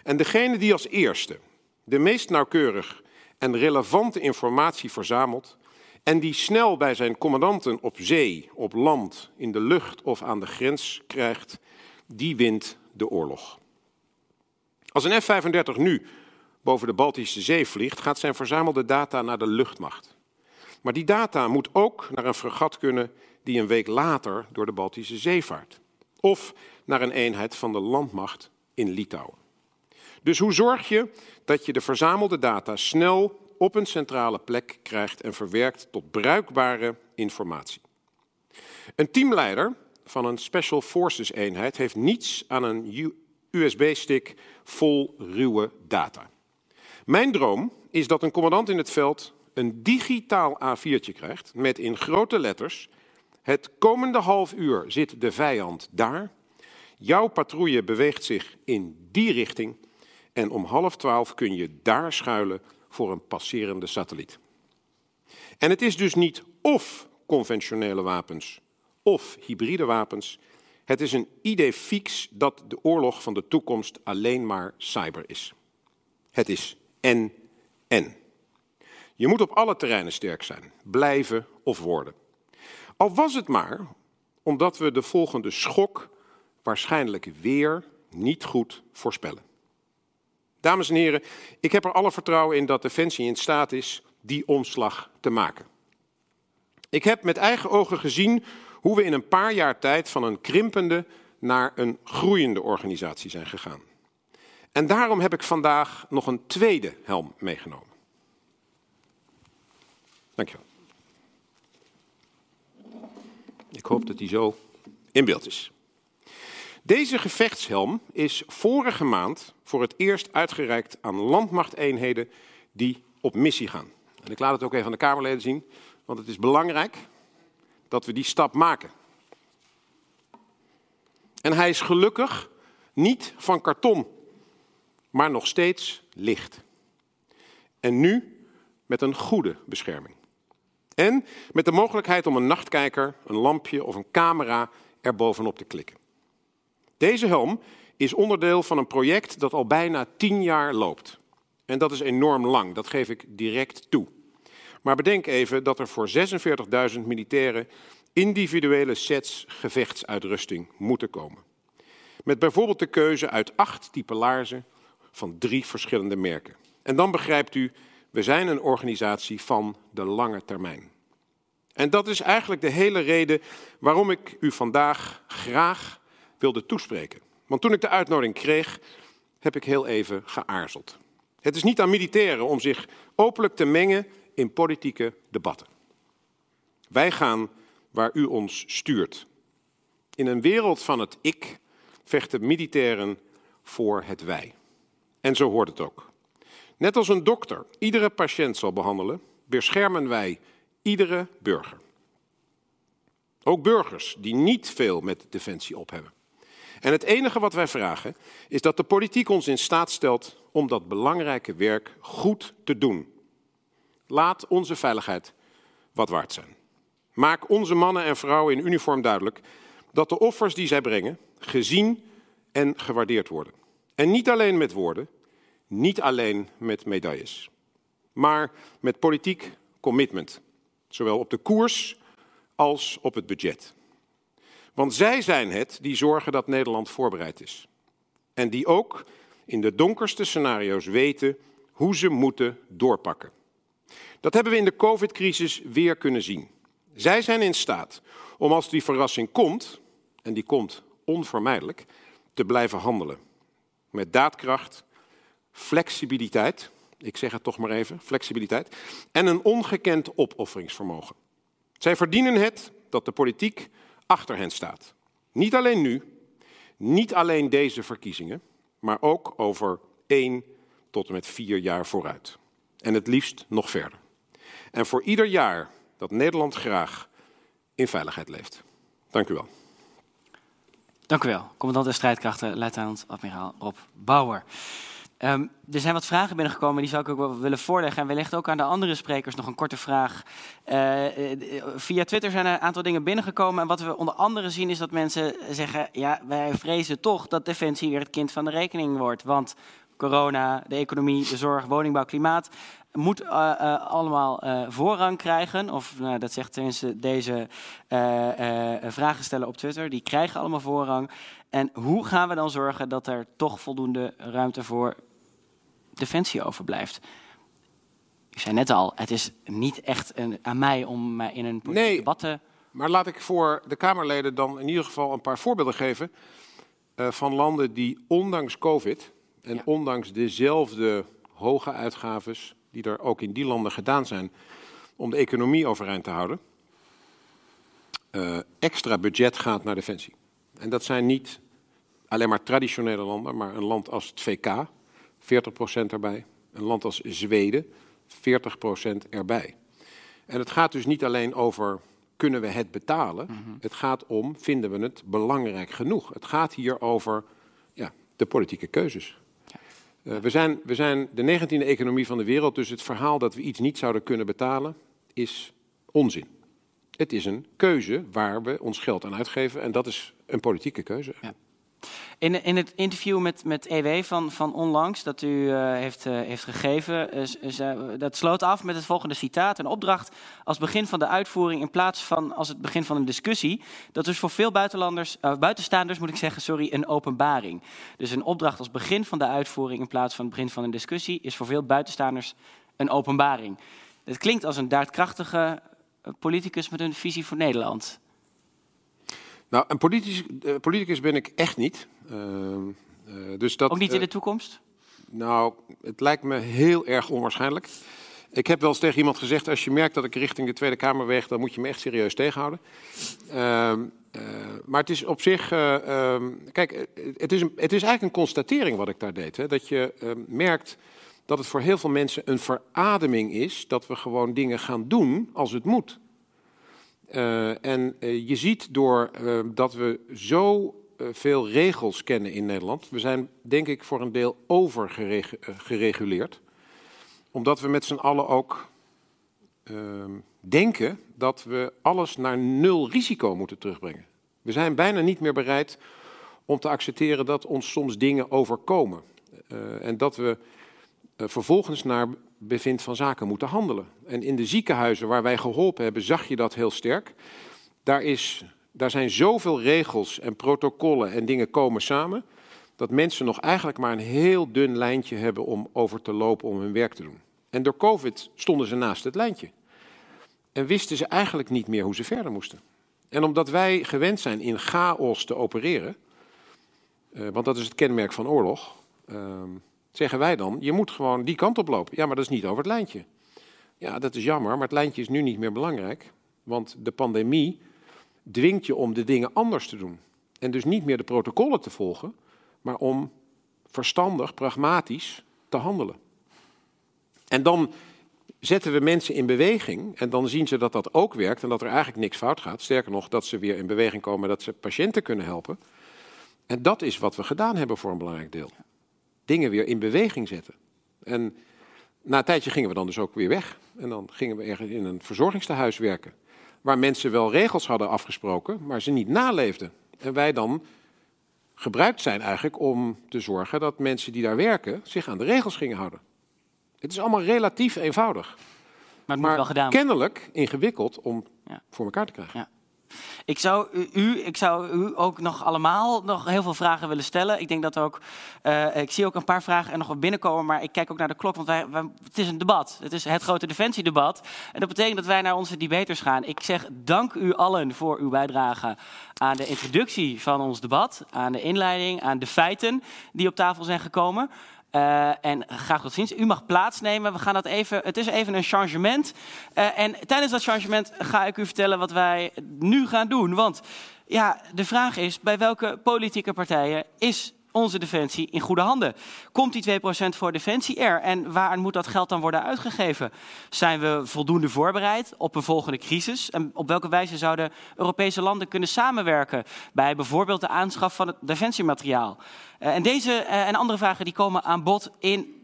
En degene die als eerste de meest nauwkeurig en relevante informatie verzamelt en die snel bij zijn commandanten op zee, op land, in de lucht of aan de grens krijgt, die wint de oorlog. Als een F-35 nu boven de Baltische Zee vliegt, gaat zijn verzamelde data naar de luchtmacht. Maar die data moet ook naar een fregat kunnen die een week later door de Baltische Zee vaart. Of naar een eenheid van de landmacht in Litouwen. Dus hoe zorg je dat je de verzamelde data snel op een centrale plek krijgt en verwerkt tot bruikbare informatie? Een teamleider van een Special Forces eenheid heeft niets aan een USB-stick vol ruwe data. Mijn droom is dat een commandant in het veld een digitaal A4'tje krijgt met in grote letters: Het komende half uur zit de vijand daar. Jouw patrouille beweegt zich in die richting en om half twaalf kun je daar schuilen voor een passerende satelliet. En het is dus niet of conventionele wapens of hybride wapens. Het is een idee fix dat de oorlog van de toekomst alleen maar cyber is. Het is en en. Je moet op alle terreinen sterk zijn, blijven of worden. Al was het maar omdat we de volgende schok waarschijnlijk weer niet goed voorspellen. Dames en heren, ik heb er alle vertrouwen in dat Defensie in staat is die omslag te maken. Ik heb met eigen ogen gezien hoe we in een paar jaar tijd van een krimpende naar een groeiende organisatie zijn gegaan. En daarom heb ik vandaag nog een tweede helm meegenomen. Dankjewel. Ik hoop dat die zo in beeld is. Deze gevechtshelm is vorige maand voor het eerst uitgereikt aan landmachteenheden die op missie gaan. En ik laat het ook even aan de Kamerleden zien, want het is belangrijk dat we die stap maken. En hij is gelukkig niet van karton, maar nog steeds licht. En nu met een goede bescherming. En met de mogelijkheid om een nachtkijker, een lampje of een camera er bovenop te klikken. Deze helm is onderdeel van een project dat al bijna tien jaar loopt. En dat is enorm lang, dat geef ik direct toe. Maar bedenk even dat er voor 46.000 militairen individuele sets gevechtsuitrusting moeten komen. Met bijvoorbeeld de keuze uit acht type laarzen van drie verschillende merken. En dan begrijpt u, we zijn een organisatie van de lange termijn. En dat is eigenlijk de hele reden waarom ik u vandaag graag wilde toespreken. Want toen ik de uitnodiging kreeg, heb ik heel even geaarzeld. Het is niet aan militairen om zich openlijk te mengen in politieke debatten. Wij gaan waar u ons stuurt. In een wereld van het ik vechten militairen voor het wij. En zo hoort het ook. Net als een dokter iedere patiënt zal behandelen, beschermen wij iedere burger. Ook burgers die niet veel met defensie op hebben. En het enige wat wij vragen is dat de politiek ons in staat stelt om dat belangrijke werk goed te doen. Laat onze veiligheid wat waard zijn. Maak onze mannen en vrouwen in uniform duidelijk dat de offers die zij brengen gezien en gewaardeerd worden. En niet alleen met woorden, niet alleen met medailles, maar met politiek commitment, zowel op de koers als op het budget. Want zij zijn het die zorgen dat Nederland voorbereid is. En die ook in de donkerste scenario's weten hoe ze moeten doorpakken. Dat hebben we in de COVID-crisis weer kunnen zien. Zij zijn in staat om als die verrassing komt, en die komt onvermijdelijk, te blijven handelen. Met daadkracht, flexibiliteit, ik zeg het toch maar even, flexibiliteit, en een ongekend opofferingsvermogen. Zij verdienen het dat de politiek achter hen staat. Niet alleen nu, niet alleen deze verkiezingen, maar ook over één tot en met vier jaar vooruit. En het liefst nog verder. En voor ieder jaar dat Nederland graag in veiligheid leeft. Dank u wel. Dank u wel, commandant der strijdkrachten, luitenant admiraal Rob Bauer. Um, er zijn wat vragen binnengekomen, die zou ik ook wel willen voorleggen. En wellicht ook aan de andere sprekers nog een korte vraag. Uh, via Twitter zijn er een aantal dingen binnengekomen. En wat we onder andere zien is dat mensen zeggen... ja, wij vrezen toch dat Defensie weer het kind van de rekening wordt. Want corona, de economie, de zorg, woningbouw, klimaat... moet uh, allemaal voorrang krijgen. Of nou, dat zegt tenminste deze vragensteller op Twitter. Die krijgen allemaal voorrang. En hoe gaan we dan zorgen dat er toch voldoende ruimte voor defensie overblijft. Ik zei net al, het is niet echt een, aan mij om in een nee, debat te... maar laat ik voor de Kamerleden dan in ieder geval een paar voorbeelden geven... Uh, van landen die ondanks COVID en ja. ondanks dezelfde hoge uitgaves... die er ook in die landen gedaan zijn om de economie overeind te houden... uh, extra budget gaat naar defensie. En dat zijn niet alleen maar traditionele landen, maar een land als het VK, 40% erbij. Een land als Zweden, 40% erbij. En het gaat dus niet alleen over kunnen we het betalen. Mhm. Het gaat om, vinden we het belangrijk genoeg? Het gaat hier over ja, de politieke keuzes. Uh, we, zijn, we zijn de 19e economie van de wereld, dus het verhaal dat we iets niet zouden kunnen betalen is onzin. Het is een keuze waar we ons geld aan uitgeven en dat is een politieke keuze. Ja. In, in het interview met, met EW van, van onlangs, dat u uh, heeft, uh, heeft gegeven, uh, dat sloot af met het volgende citaat. Een opdracht als begin van de uitvoering in plaats van als het begin van een discussie. Dat is voor veel buitenlanders, buitenstaanders moet ik zeggen, sorry, een openbaring. Dus een opdracht als begin van de uitvoering in plaats van het begin van een discussie is voor veel buitenstaanders een openbaring. Het klinkt als een daadkrachtige politicus met een visie voor Nederland. Nou, een politicus, uh, politicus ben ik echt niet. Uh, uh, dus dat, Ook niet in de toekomst? Nou, het lijkt me heel erg onwaarschijnlijk. Ik heb wel eens tegen iemand gezegd: als je merkt dat ik richting de Tweede Kamer weeg, dan moet je me echt serieus tegenhouden. Ehm, maar het is op zich. Ehm, kijk, het is, een, het is eigenlijk een constatering wat ik daar deed. Hè, dat je ehm, merkt dat het voor heel veel mensen een verademing is dat we gewoon dingen gaan doen als het moet. Uh, en uh, je ziet door uh, dat we zo veel regels kennen in Nederland, we zijn denk ik voor een deel overgereguleerd, omdat we met z'n allen ook ehm, denken dat we alles naar nul risico moeten terugbrengen. We zijn bijna niet meer bereid om te accepteren dat ons soms dingen overkomen. en dat we vervolgens naar bevindt van zaken moeten handelen. En in de ziekenhuizen waar wij geholpen hebben, zag je dat heel sterk. Daar, is, daar zijn zoveel regels en protocollen en dingen komen samen, dat mensen nog eigenlijk maar een heel dun lijntje hebben om over te lopen om hun werk te doen. En door COVID stonden ze naast het lijntje. En wisten ze eigenlijk niet meer hoe ze verder moesten. En omdat wij gewend zijn in chaos te opereren, uh, want dat is het kenmerk van oorlog. Uh, zeggen wij dan, je moet gewoon die kant op lopen. Ja, maar dat is niet over het lijntje. Ja, dat is jammer, maar het lijntje is nu niet meer belangrijk. Want de pandemie dwingt je om de dingen anders te doen. En dus niet meer de protocollen te volgen, maar om verstandig, pragmatisch te handelen. En dan zetten we mensen in beweging en dan zien ze dat dat ook werkt en dat er eigenlijk niks fout gaat. Sterker nog, dat ze weer in beweging komen, dat ze patiënten kunnen helpen. En dat is wat we gedaan hebben voor een belangrijk deel dingen weer in beweging zetten. En na een tijdje gingen we dan dus ook weer weg. En dan gingen we ergens in een verzorgingstehuis werken. Waar mensen wel regels hadden afgesproken, maar ze niet naleefden. En wij dan gebruikt zijn eigenlijk om te zorgen dat mensen die daar werken zich aan de regels gingen houden. Het is allemaal relatief eenvoudig. Maar, het moet wel gedaan kennelijk ingewikkeld om ja. voor elkaar te krijgen. Ja. Ik zou u, ik zou u ook nog allemaal nog heel veel vragen willen stellen. Ik denk dat ook, uh, ik zie ook een paar vragen er nog wat binnenkomen, maar ik kijk ook naar de klok, want wij, het is een debat. Het is het grote defensiedebat. En dat betekent dat wij naar onze debaters gaan. Ik zeg dank u allen voor uw bijdrage aan de introductie van ons debat, aan de inleiding, aan de feiten die op tafel zijn gekomen. Uh, en graag tot ziens. U mag plaatsnemen. We gaan dat even. Het is even een changement. Uh, en tijdens dat changement ga ik u vertellen wat wij nu gaan doen. Want ja, de vraag is: bij welke politieke partijen is onze defensie in goede handen? Komt die 2% voor defensie er? En waar moet dat geld dan worden uitgegeven? Zijn we voldoende voorbereid op een volgende crisis? En op welke wijze zouden Europese landen kunnen samenwerken bij bijvoorbeeld de aanschaf van het defensiemateriaal? Uh, en deze uh, en andere vragen die komen aan bod in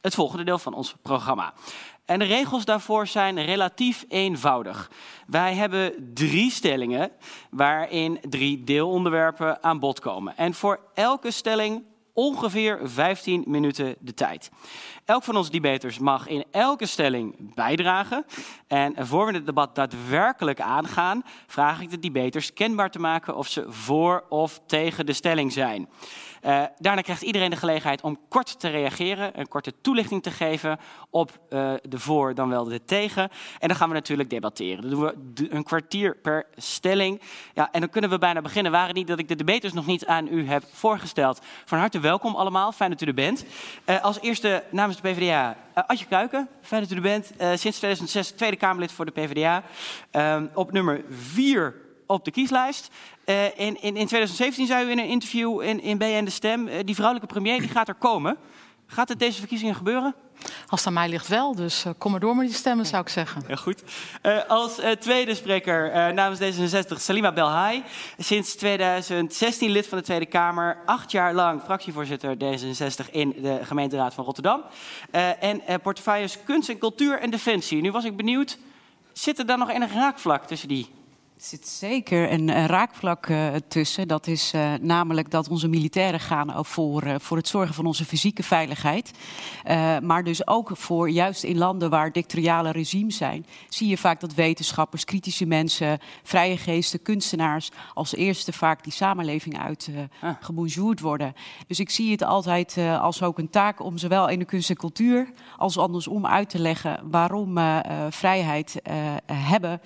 het volgende deel van ons programma. En de regels daarvoor zijn relatief eenvoudig. Wij hebben drie stellingen waarin drie deelonderwerpen aan bod komen. En voor elke stelling ongeveer 15 minuten de tijd. Elk van onze debaters mag in elke stelling bijdragen. En voor we het debat daadwerkelijk aangaan, vraag ik de debaters kenbaar te maken of ze voor of tegen de stelling zijn. Uh, daarna krijgt iedereen de gelegenheid om kort te reageren, een korte toelichting te geven op uh, de voor dan wel de tegen. En dan gaan we natuurlijk debatteren. Dan doen we een kwartier per stelling. Ja, en dan kunnen we bijna beginnen. Waren niet dat ik de debaters nog niet aan u heb voorgesteld. Van harte welkom allemaal, fijn dat u er bent. Uh, als eerste namens de PvdA, Adje Kuiken, fijn dat u er bent. sinds 2006 Tweede Kamerlid voor de PvdA. Ehm, op nummer 4 op de kieslijst. Uh, in, in, in 2017 zei u in een interview in, in BN De Stem... Uh, die vrouwelijke premier die gaat er komen. Gaat het deze verkiezingen gebeuren? Als het aan mij ligt wel, dus uh, kom maar door met die stemmen, zou ik zeggen. Ja, goed. Uh, als uh, tweede spreker namens D66 Salima Belhai. Sinds 2016 lid van de Tweede Kamer. Acht jaar lang fractievoorzitter D66 in de gemeenteraad van Rotterdam. en portefeuilles kunst en cultuur en defensie. Nu was ik benieuwd, zit er dan nog enig raakvlak tussen die zit zeker een, raakvlak uh, tussen. Dat is uh, namelijk dat onze militairen gaan voor, uh, voor het zorgen van onze fysieke veiligheid. maar dus ook voor juist in landen waar dictatoriale regimes zijn, zie je vaak dat wetenschappers, kritische mensen, vrije geesten, kunstenaars als eerste vaak die samenleving uit ah. worden. Dus ik zie het altijd als ook een taak om zowel in de kunst en cultuur als andersom uit te leggen waarom vrijheid hebben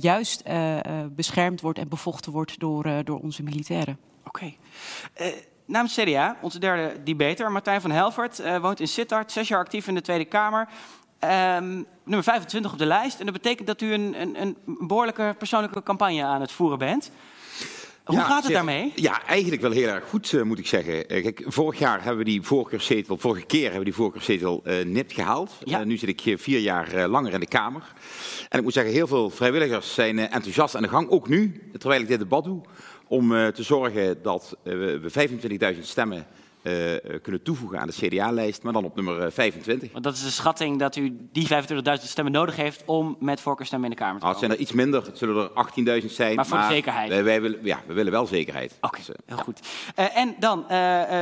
juist eh, beschermd wordt en bevochten wordt door, eh, door onze militairen. Oké. Okay. Namens CDA, onze derde debater, Martijn van Helvert, woont in Sittard, zes jaar actief in de Tweede Kamer. Um, nummer 25 op de lijst. En dat betekent dat u een, een, een behoorlijke persoonlijke campagne aan het voeren bent. Hoe gaat het daarmee? Ja, eigenlijk wel heel erg goed, uh, moet ik zeggen. Uh, kijk, vorig jaar hebben we die voorkeurszetel, vorige keer hebben we die voorkeurszetel uh, nipt gehaald. Ja. nu zit ik vier jaar langer in de Kamer. En ik moet zeggen, heel veel vrijwilligers zijn enthousiast aan de gang, ook nu, terwijl ik dit debat doe, om te zorgen dat we 25.000 stemmen uh, kunnen toevoegen aan de CDA-lijst, maar dan op nummer 25. Want dat is de schatting dat u die 25.000 stemmen nodig heeft om met voorkeurstemmen in de Kamer te komen. Nou, het zijn er iets minder, het zullen er 18.000 zijn. Maar voor de zekerheid? Wij, wij, willen, ja, we willen wel zekerheid. Oké, okay, dus, heel ja. goed. Uh, en dan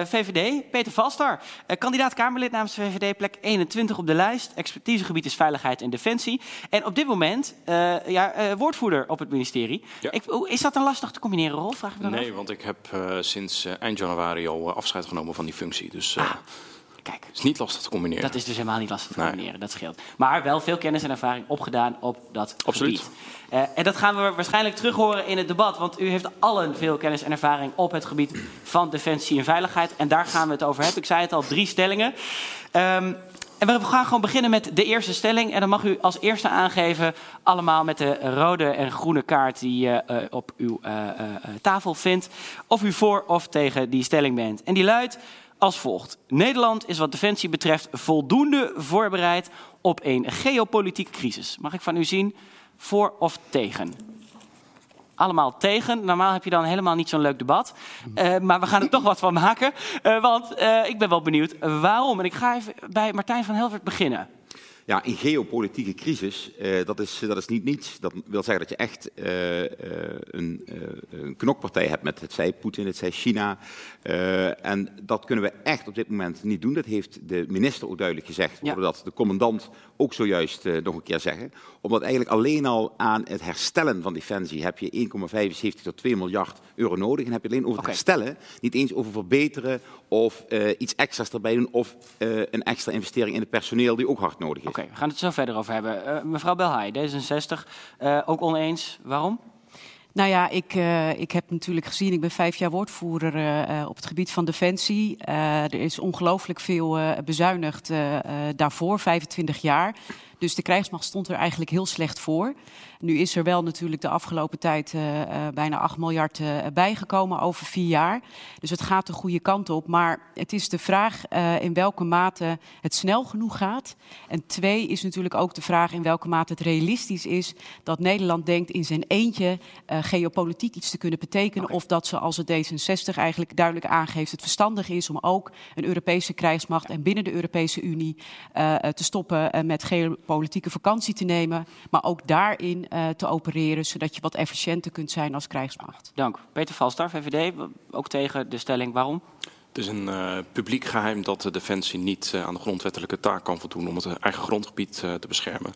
VVD, Peter Valstar, kandidaat Kamerlid namens de VVD, plek 21 op de lijst. Expertisegebied is veiligheid en defensie. En op dit moment ja, woordvoerder op het ministerie. Ja. Ik, is dat een lastig te combineren rol? Vraag ik nee, af? want ik heb sinds eind januari al afscheid genomen van die functie. Dus uh, kijk, is niet lastig te combineren. Dat is dus helemaal niet lastig te combineren, dat scheelt. Maar wel veel kennis en ervaring opgedaan op dat Absoluut. gebied. Uh, en dat gaan we waarschijnlijk terug horen in het debat, want u heeft allen veel kennis en ervaring op het gebied van defensie en veiligheid. En daar gaan we het over hebben. Ik zei het al, drie stellingen. Um, en we gaan gewoon beginnen met de eerste stelling. En dan mag u als eerste aangeven, allemaal met de rode en groene kaart die je uh, op uw uh, uh, tafel vindt, of u voor of tegen die stelling bent. En die luidt als volgt. Nederland is wat defensie betreft voldoende voorbereid op een geopolitieke crisis. Mag ik van u zien, voor of tegen? Allemaal tegen. Normaal heb je dan helemaal niet zo'n leuk debat. Uh, maar we gaan er toch wat van maken. Uh, want uh, ik ben wel benieuwd waarom. En ik ga even bij Martijn van Helvert beginnen. Ja, een geopolitieke crisis, uh, dat, is, dat is niet niets. Dat wil zeggen dat je echt uh, uh, een, een, knokpartij hebt met het zij Poetin, het zij China. en dat kunnen we echt op dit moment niet doen. Dat heeft de minister ook duidelijk gezegd. Ja. Dat de commandant ook zojuist nog een keer zeggen. Omdat eigenlijk alleen al aan het herstellen van defensie heb je 1,75 tot 2 miljard euro nodig. En heb je alleen over okay. het herstellen, niet eens over verbeteren of iets extra's erbij doen. Of een extra investering in het personeel die ook hard nodig is. Oké, we gaan het zo verder over hebben. Uh, mevrouw Belhaai, D66, uh, ook oneens. Waarom? Nou ja, ik, uh, ik heb natuurlijk gezien, ik ben vijf jaar woordvoerder uh, op het gebied van defensie. Uh, er is ongelooflijk veel bezuinigd daarvoor, 25 jaar. Dus de krijgsmacht stond er eigenlijk heel slecht voor. Nu is er wel natuurlijk de afgelopen tijd uh, uh, bijna 8 miljard uh, bijgekomen over vier jaar. Dus het gaat de goede kant op. Maar het is de vraag in welke mate het snel genoeg gaat. En twee is natuurlijk ook de vraag in welke mate het realistisch is dat Nederland denkt in zijn eentje geopolitiek iets te kunnen betekenen. Of dat ze als het D66 eigenlijk duidelijk aangeeft het verstandig is om ook een Europese krijgsmacht en binnen de Europese Unie te stoppen met geopolitieke vakantie te nemen. Maar ook daarin uh, te opereren, zodat je wat efficiënter kunt zijn als krijgsmacht. Dank. Peter Valstar, VVD, ook tegen de stelling. Waarom? Het is een uh, publiek geheim dat de Defensie niet uh, aan de grondwettelijke taak kan voldoen om het eigen grondgebied uh, te beschermen.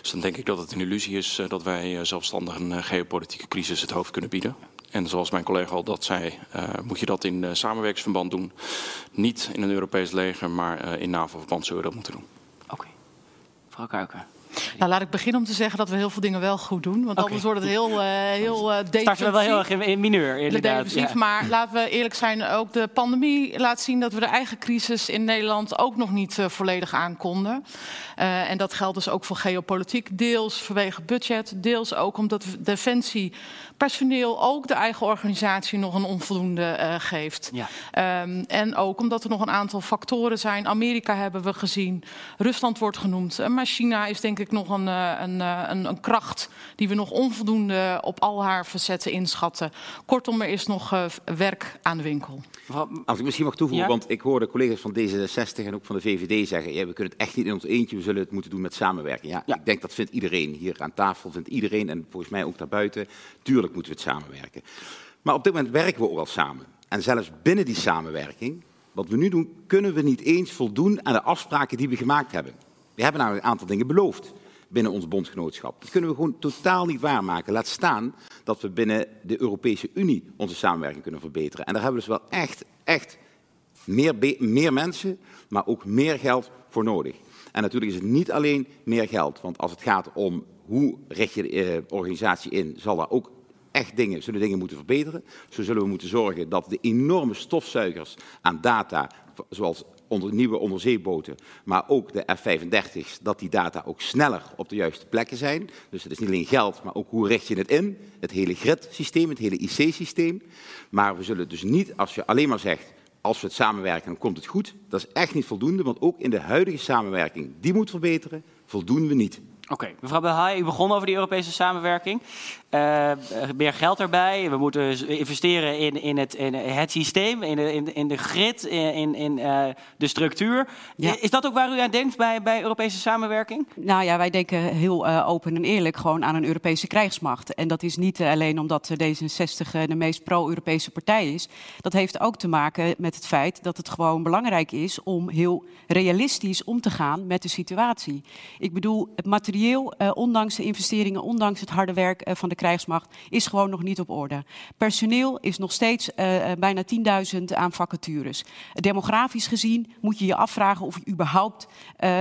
Dus dan denk ik dat het een illusie is dat wij zelfstandig een geopolitieke crisis het hoofd kunnen bieden. En zoals mijn collega al dat zei, moet je dat in samenwerkingsverband doen. Niet in een Europees leger, maar in NAVO-verband zullen we dat moeten doen. Oké. Okay. Mevrouw Kuiken. Nou, laat ik beginnen om te zeggen dat we heel veel dingen wel goed doen. Want Oké. anders wordt het heel, uh, heel uh, Starten we wel heel erg in, in mineur, inderdaad. Defensief, ja. Maar laten we eerlijk zijn, ook de pandemie laat zien dat we de eigen crisis in Nederland ook nog niet uh, volledig aankonden. Uh, en dat geldt dus ook voor geopolitiek, deels vanwege budget, deels ook omdat Defensie personeel ook de eigen organisatie nog een onvoldoende uh, geeft. Ja. Um, en ook omdat er nog een aantal factoren zijn. Amerika hebben we gezien, Rusland wordt genoemd. Uh, maar China is denk ik nog een, uh, een, een, een, kracht die we nog onvoldoende op al haar facetten inschatten. Kortom, er is nog werk aan de winkel. Als ik misschien mag toevoegen, Ja? want ik hoorde collega's van D66 en ook van de VVD zeggen, ja, we kunnen het echt niet in ons eentje, we zullen het moeten doen met samenwerking. Ja, Ja. ik denk dat vindt iedereen hier aan tafel, vindt iedereen en volgens mij ook daarbuiten. Tuurlijk moeten we het samenwerken. Maar op dit moment werken we ook al samen. En zelfs binnen die samenwerking, wat we nu doen, kunnen we niet eens voldoen aan de afspraken die we gemaakt hebben. We hebben namelijk een aantal dingen beloofd binnen ons bondgenootschap. Dat kunnen we gewoon totaal niet waarmaken. Laat staan dat we binnen de Europese Unie onze samenwerking kunnen verbeteren. En daar hebben we dus wel echt, echt meer, meer mensen, maar ook meer geld voor nodig. En natuurlijk is het niet alleen meer geld, want als het gaat om hoe richt je de eh, organisatie in, zal daar ook echt dingen, zullen dingen moeten verbeteren. Zo zullen we moeten zorgen dat de enorme stofzuigers aan data, zoals onder, nieuwe onderzeeboten, maar ook de F-35's, dat die data ook sneller op de juiste plekken zijn. Dus het is niet alleen geld, maar ook hoe richt je het in. Het hele grid-systeem, het hele IC-systeem. Maar we zullen dus niet, als je alleen maar zegt, als we het samenwerken, dan komt het goed. Dat is echt niet voldoende, want ook in de huidige samenwerking, die moet verbeteren, voldoen we niet. Oké, mevrouw Belhaai, u begon over die Europese samenwerking. Eh, meer geld erbij. We moeten investeren in, in, het, in het systeem, in de, in, in de grid, in, in eh, de structuur. Ja. Is dat ook waar u aan denkt bij, bij Europese samenwerking? Nou ja, wij denken heel eh, open en eerlijk gewoon aan een Europese krijgsmacht. En dat is niet alleen omdat eh, D66 eh, de meest pro-Europese partij is. Dat heeft ook te maken met het feit dat het gewoon belangrijk is om heel realistisch om te gaan met de situatie. Ik bedoel, het materieel, eh, ondanks de investeringen, ondanks het harde werk eh, van de krijgsmacht, is gewoon nog niet op orde. Personeel is nog steeds eh, bijna 10.000 aan vacatures. Demografisch gezien moet je je afvragen of je überhaupt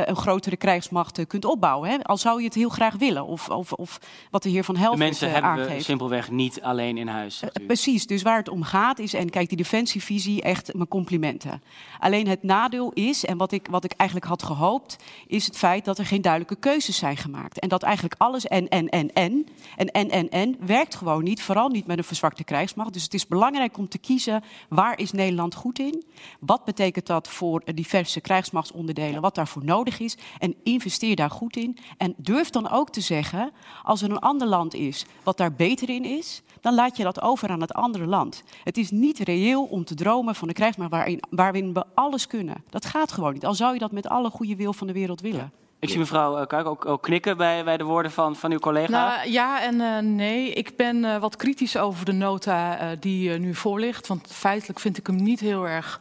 een grotere krijgsmacht kunt opbouwen. Hè? Al zou je het heel graag willen, of, of, of wat de heer Van De Helft mensen eh, hebben we aangeeft. simpelweg niet alleen in huis. Precies, dus waar het om gaat is, en kijk, die defensievisie, echt mijn complimenten. Alleen het nadeel is, en wat ik, wat ik eigenlijk had gehoopt, is het feit dat er geen duidelijke keuzes zijn gemaakt. En dat eigenlijk alles en, en, en, en, en, en, en, en, werkt gewoon niet, vooral niet met een verzwakte krijgsmacht. Dus het is belangrijk om te kiezen, waar is Nederland goed in? Wat betekent dat voor diverse krijgsmachtsonderdelen, wat daarvoor nodig is? En investeer daar goed in. En durf dan ook te zeggen, als er een ander land is wat daar beter in is, dan laat je dat over aan het andere land. Het is niet reëel om te dromen van een krijgsmacht waarin, waarin we alles kunnen. Dat gaat gewoon niet. Al zou je dat met alle goede wil van de wereld willen. Ik zie mevrouw eh, Kuik ook, knikken bij, bij de woorden van, van uw collega. Nou, ja en eh, nee. Ik ben eh, wat kritisch over de nota eh, die eh, nu voor ligt. Want feitelijk vind ik hem niet heel erg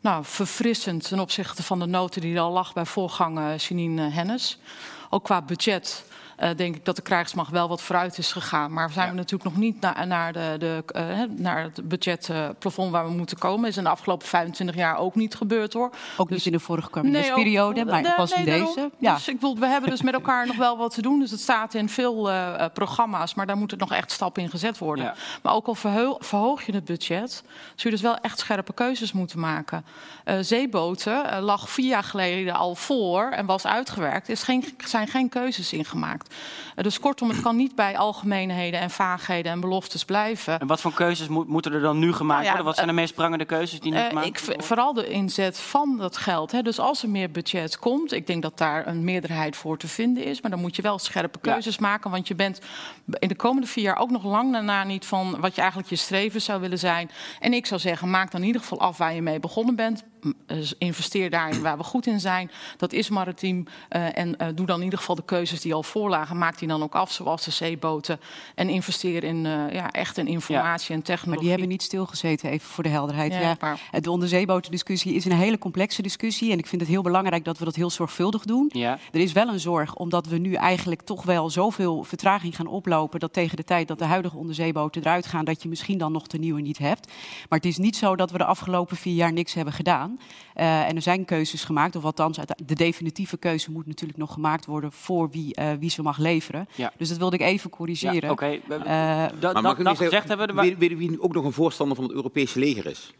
nou, verfrissend ten opzichte van de nota die er al lag bij voorganger Janine Hennis. Ook qua budget. Eh, denk ik dat de krijgsmacht wel wat vooruit is gegaan. Maar we zijn Ja. natuurlijk nog niet na- naar, de, de, eh, naar het budgetplafond waar we moeten komen. Is in de afgelopen 25 jaar ook niet gebeurd hoor. Ook niet in de vorige kabinetsperiode, ook- maar nee, pas in nee, daarom. deze. Ja. Dus ik bedoel, we hebben dus met elkaar nog wel wat te doen. Dus het staat in veel eh, eh, programma's, maar daar moeten nog echt stappen in gezet worden. Ja. Maar ook al verhoog je het budget, zul je dus wel echt scherpe keuzes moeten maken. Eh, zeeboten eh, lag vier jaar geleden al voor en was uitgewerkt. Er zijn geen keuzes ingemaakt. Eh, dus kortom, het kan niet bij algemeenheden en vaagheden en beloftes blijven. En wat voor keuzes moet- moeten er dan nu gemaakt Nou ja, worden? Wat zijn de meest prangende keuzes die nu Eh, gemaakt ik, worden? vooral de inzet van dat geld. Hè. Dus als er meer budget komt, ik denk dat daar een meerderheid voor te vinden is. Maar dan moet je wel scherpe Ja. keuzes maken. Want je bent in de komende vier jaar ook nog lang daarna niet van wat je eigenlijk je streven zou willen zijn. En ik zou zeggen, maak dan in ieder geval af waar je mee begonnen bent. Investeer daarin waar we goed in zijn. Dat is maritiem. Eh, en eh, doe dan in ieder geval de keuzes die al voorlagen. Maak die dan ook af, zoals de zeeboten. En investeer in eh, ja, echt in informatie en technologie. Maar die hebben niet stilgezeten, even voor de helderheid. Ja, Ja, maar- De onderzeebotendiscussie is een hele complexe discussie. En ik vind het heel belangrijk dat we dat heel zorgvuldig doen. Ja. Er is wel een zorg, omdat we nu eigenlijk toch wel zoveel vertraging gaan oplopen. dat tegen de tijd dat de huidige onderzeeboten eruit gaan. dat je misschien dan nog de nieuwe niet hebt. Maar het is niet zo dat we de afgelopen vier jaar niks hebben gedaan. Uh, en er zijn keuzes gemaakt, of althans, de definitieve keuze moet natuurlijk nog gemaakt worden voor wie, uh, wie ze mag leveren. Ja. Dus dat wilde ik even corrigeren. Ja, Oké, okay. uh, dat, dat gezegd hebben. Maar... Weet, weet wie ook nog een voorstander van het Europese leger is?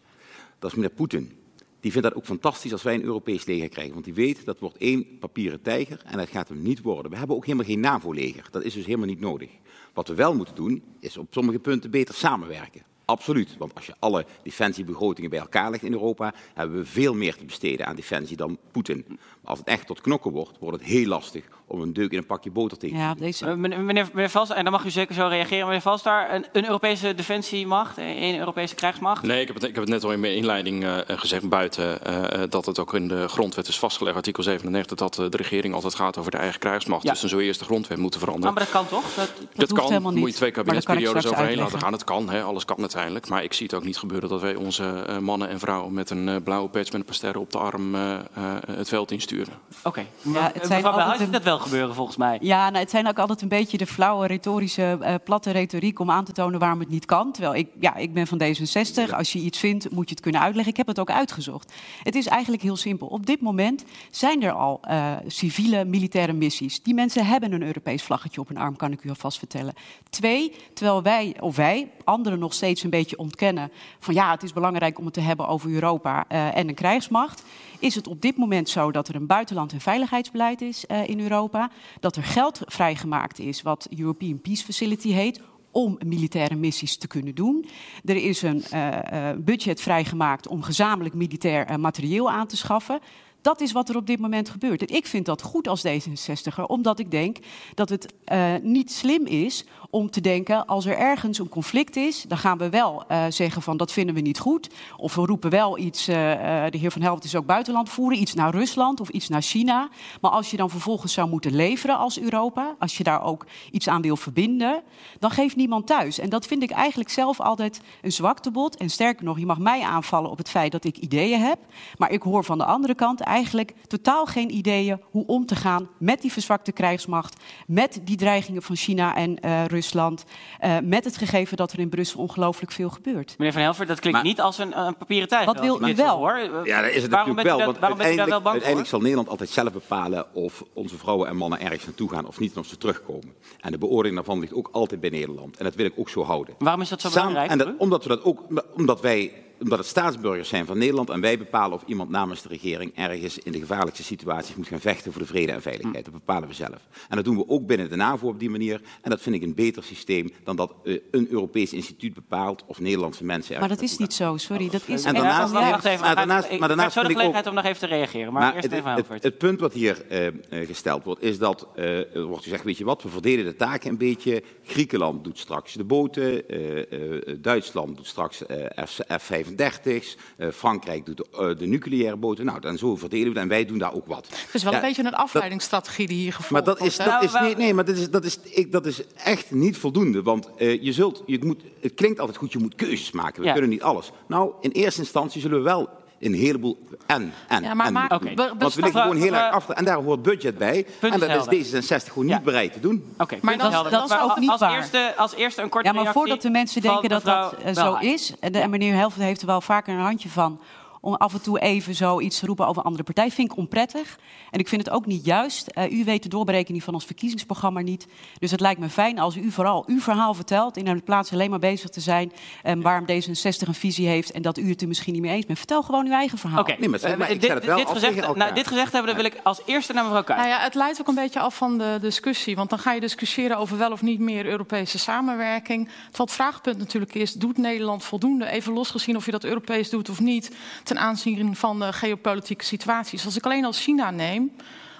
Dat is meneer Poetin. Die vindt dat ook fantastisch als wij een Europees leger krijgen. Want die weet dat wordt één papieren tijger en dat gaat hem niet worden. We hebben ook helemaal geen NAVO-leger. Dat is dus helemaal niet nodig. Wat we wel moeten doen, is op sommige punten beter samenwerken. Absoluut, want als je alle defensiebegrotingen bij elkaar legt in Europa, hebben we veel meer te besteden aan defensie dan Poetin. Maar als het echt tot knokken wordt, wordt het heel lastig om een deuk in een pakje boter tegen ja, deze... Uh, meneer, meneer Vals, en dan mag u zeker zo reageren. Meneer Vals, daar een, een Europese defensiemacht, een Europese krijgsmacht? Nee, ik heb het, ik heb het net al in mijn inleiding uh, gezegd, buiten uh, dat het ook in de grondwet is vastgelegd, artikel 97, dat de regering altijd gaat over de eigen krijgsmacht. Ja. Dus dan zou eerst de grondwet moeten veranderen. maar dat kan toch? Dat, dat, dat kan, moet je twee kabinetsperiodes overheen laten gaan. Het kan, hè, alles kan uiteindelijk. Maar ik zie het ook niet gebeuren dat wij onze mannen en vrouwen met een blauwe patch met een paar sterren op de arm het veld insturen. Oké, okay. ja, het zijn altijd... dat wel gebeuren volgens mij. Ja, nou, het zijn ook altijd een beetje de flauwe retorische, uh, platte retoriek om aan te tonen waarom het niet kan. Terwijl ik, ja, ik ben van D66. Als je iets vindt, moet je het kunnen uitleggen. Ik heb het ook uitgezocht. Het is eigenlijk heel simpel. Op dit moment zijn er al uh, civiele militaire missies. Die mensen hebben een Europees vlaggetje op hun arm, kan ik u alvast vertellen. Twee, terwijl wij, of wij, anderen nog steeds een beetje ontkennen van ja, het is belangrijk om het te hebben over Europa uh, en een krijgsmacht is het op dit moment zo dat er een buitenland- en veiligheidsbeleid is in Europa. Dat er geld vrijgemaakt is, wat European Peace Facility heet, om militaire missies te kunnen doen. Er is een uh, budget vrijgemaakt om gezamenlijk militair uh, materieel aan te schaffen. Dat is wat er op dit moment gebeurt. En ik vind dat goed als D66er, omdat ik denk dat het uh, niet slim is om te denken, als er ergens een conflict is, dan gaan we wel uh, zeggen van dat vinden we niet goed. Of we roepen wel iets, uh, de heer Van Helft is ook buitenland voeren, iets naar Rusland of iets naar China. Maar als je dan vervolgens zou moeten leveren als Europa, als je daar ook iets aan wil verbinden, dan geeft niemand thuis. En dat vind ik eigenlijk zelf altijd een zwaktebod. En sterker nog, je mag mij aanvallen op het feit dat ik ideeën heb. Maar ik hoor van de andere kant eigenlijk totaal geen ideeën hoe om te gaan met die verzwakte krijgsmacht, met die dreigingen van China en uh, Rusland. Uh, met het gegeven dat er in Brussel ongelooflijk veel gebeurt. Meneer Van Helver, dat klinkt maar, niet als een, een papieren tijger. Wat wil u wel? Hoor. Ja, dat is het waarom natuurlijk wel. Dat, waarom bent u daar wel bang uiteindelijk zal Nederland altijd zelf bepalen of onze vrouwen en mannen ergens naartoe gaan of niet en of ze terugkomen. En de beoordeling daarvan ligt ook altijd bij Nederland. En dat wil ik ook zo houden. Waarom is dat zo belangrijk? en dat, omdat, we dat ook, omdat wij omdat het staatsburgers zijn van Nederland en wij bepalen of iemand namens de regering ergens in de gevaarlijkste situaties moet gaan vechten voor de vrede en veiligheid. Dat bepalen we zelf. En dat doen we ook binnen de NAVO op die manier. En dat vind ik een beter systeem dan dat uh, een Europees instituut bepaalt of Nederlandse mensen. Maar dat is niet zo, sorry. Dat is en daarnaast, ja, wacht even, maar daarnaast, maar daarnaast ik, ik de gelegenheid ook, om nog even te reageren. Maar, maar eerst het, even het, het, het, punt wat hier uh, gesteld wordt, is dat uh, er wordt gezegd, weet je wat, we verdelen de taken een beetje. Griekenland doet straks de boten, Duitsland doet straks F-35's. Uh, Frankrijk doet de, uh, de, nucleaire boten. Nou, dan zo verdelen we en wij doen daar ook wat. Het is wel ja, een beetje een afleidingsstrategie die hier gevolgd maar dat is, dat is, nee, nee, maar dat is, dat, is, ik, dat is echt niet voldoende. Want uh, je zult, je moet, het klinkt altijd goed, je moet keuzes maken. We ja. kunnen niet alles. Nou, in eerste instantie zullen we wel een heleboel en, en, ja, maar, en. Maar, okay. Want we liggen gewoon heel erg achter. En daar hoort budget bij. en dat is D66 gewoon ja. niet bereid te doen. Oké, okay, maar dat, dat, dat, is ook niet als waar. Eerste, als eerste een korte Ja, maar voordat de mensen denken dat dat uh, zo is... en, de, en meneer Helft heeft er wel vaker een handje van om af en toe even zoiets te roepen over een andere partij. Vind ik onprettig. En ik vind het ook niet juist. Uh, u weet de doorberekening van ons verkiezingsprogramma niet. Dus het lijkt me fijn als u vooral uw verhaal vertelt... in plaats alleen maar bezig te zijn um, waarom D66 een visie heeft... en dat u het er misschien niet mee eens bent. Vertel gewoon uw eigen verhaal. Oké, okay. nee, uh, dit, dit, gezegd, nou, dit gezegd hebben, dan wil ik als eerste naar mevrouw Kuijs. Nou ja, het leidt ook een beetje af van de discussie. Want dan ga je discussiëren over wel of niet meer Europese samenwerking. Het vraagpunt natuurlijk is, doet Nederland voldoende? Even losgezien of je dat Europees doet of niet... ten ten aanzien van de geopolitieke situaties. Als ik alleen al China neem,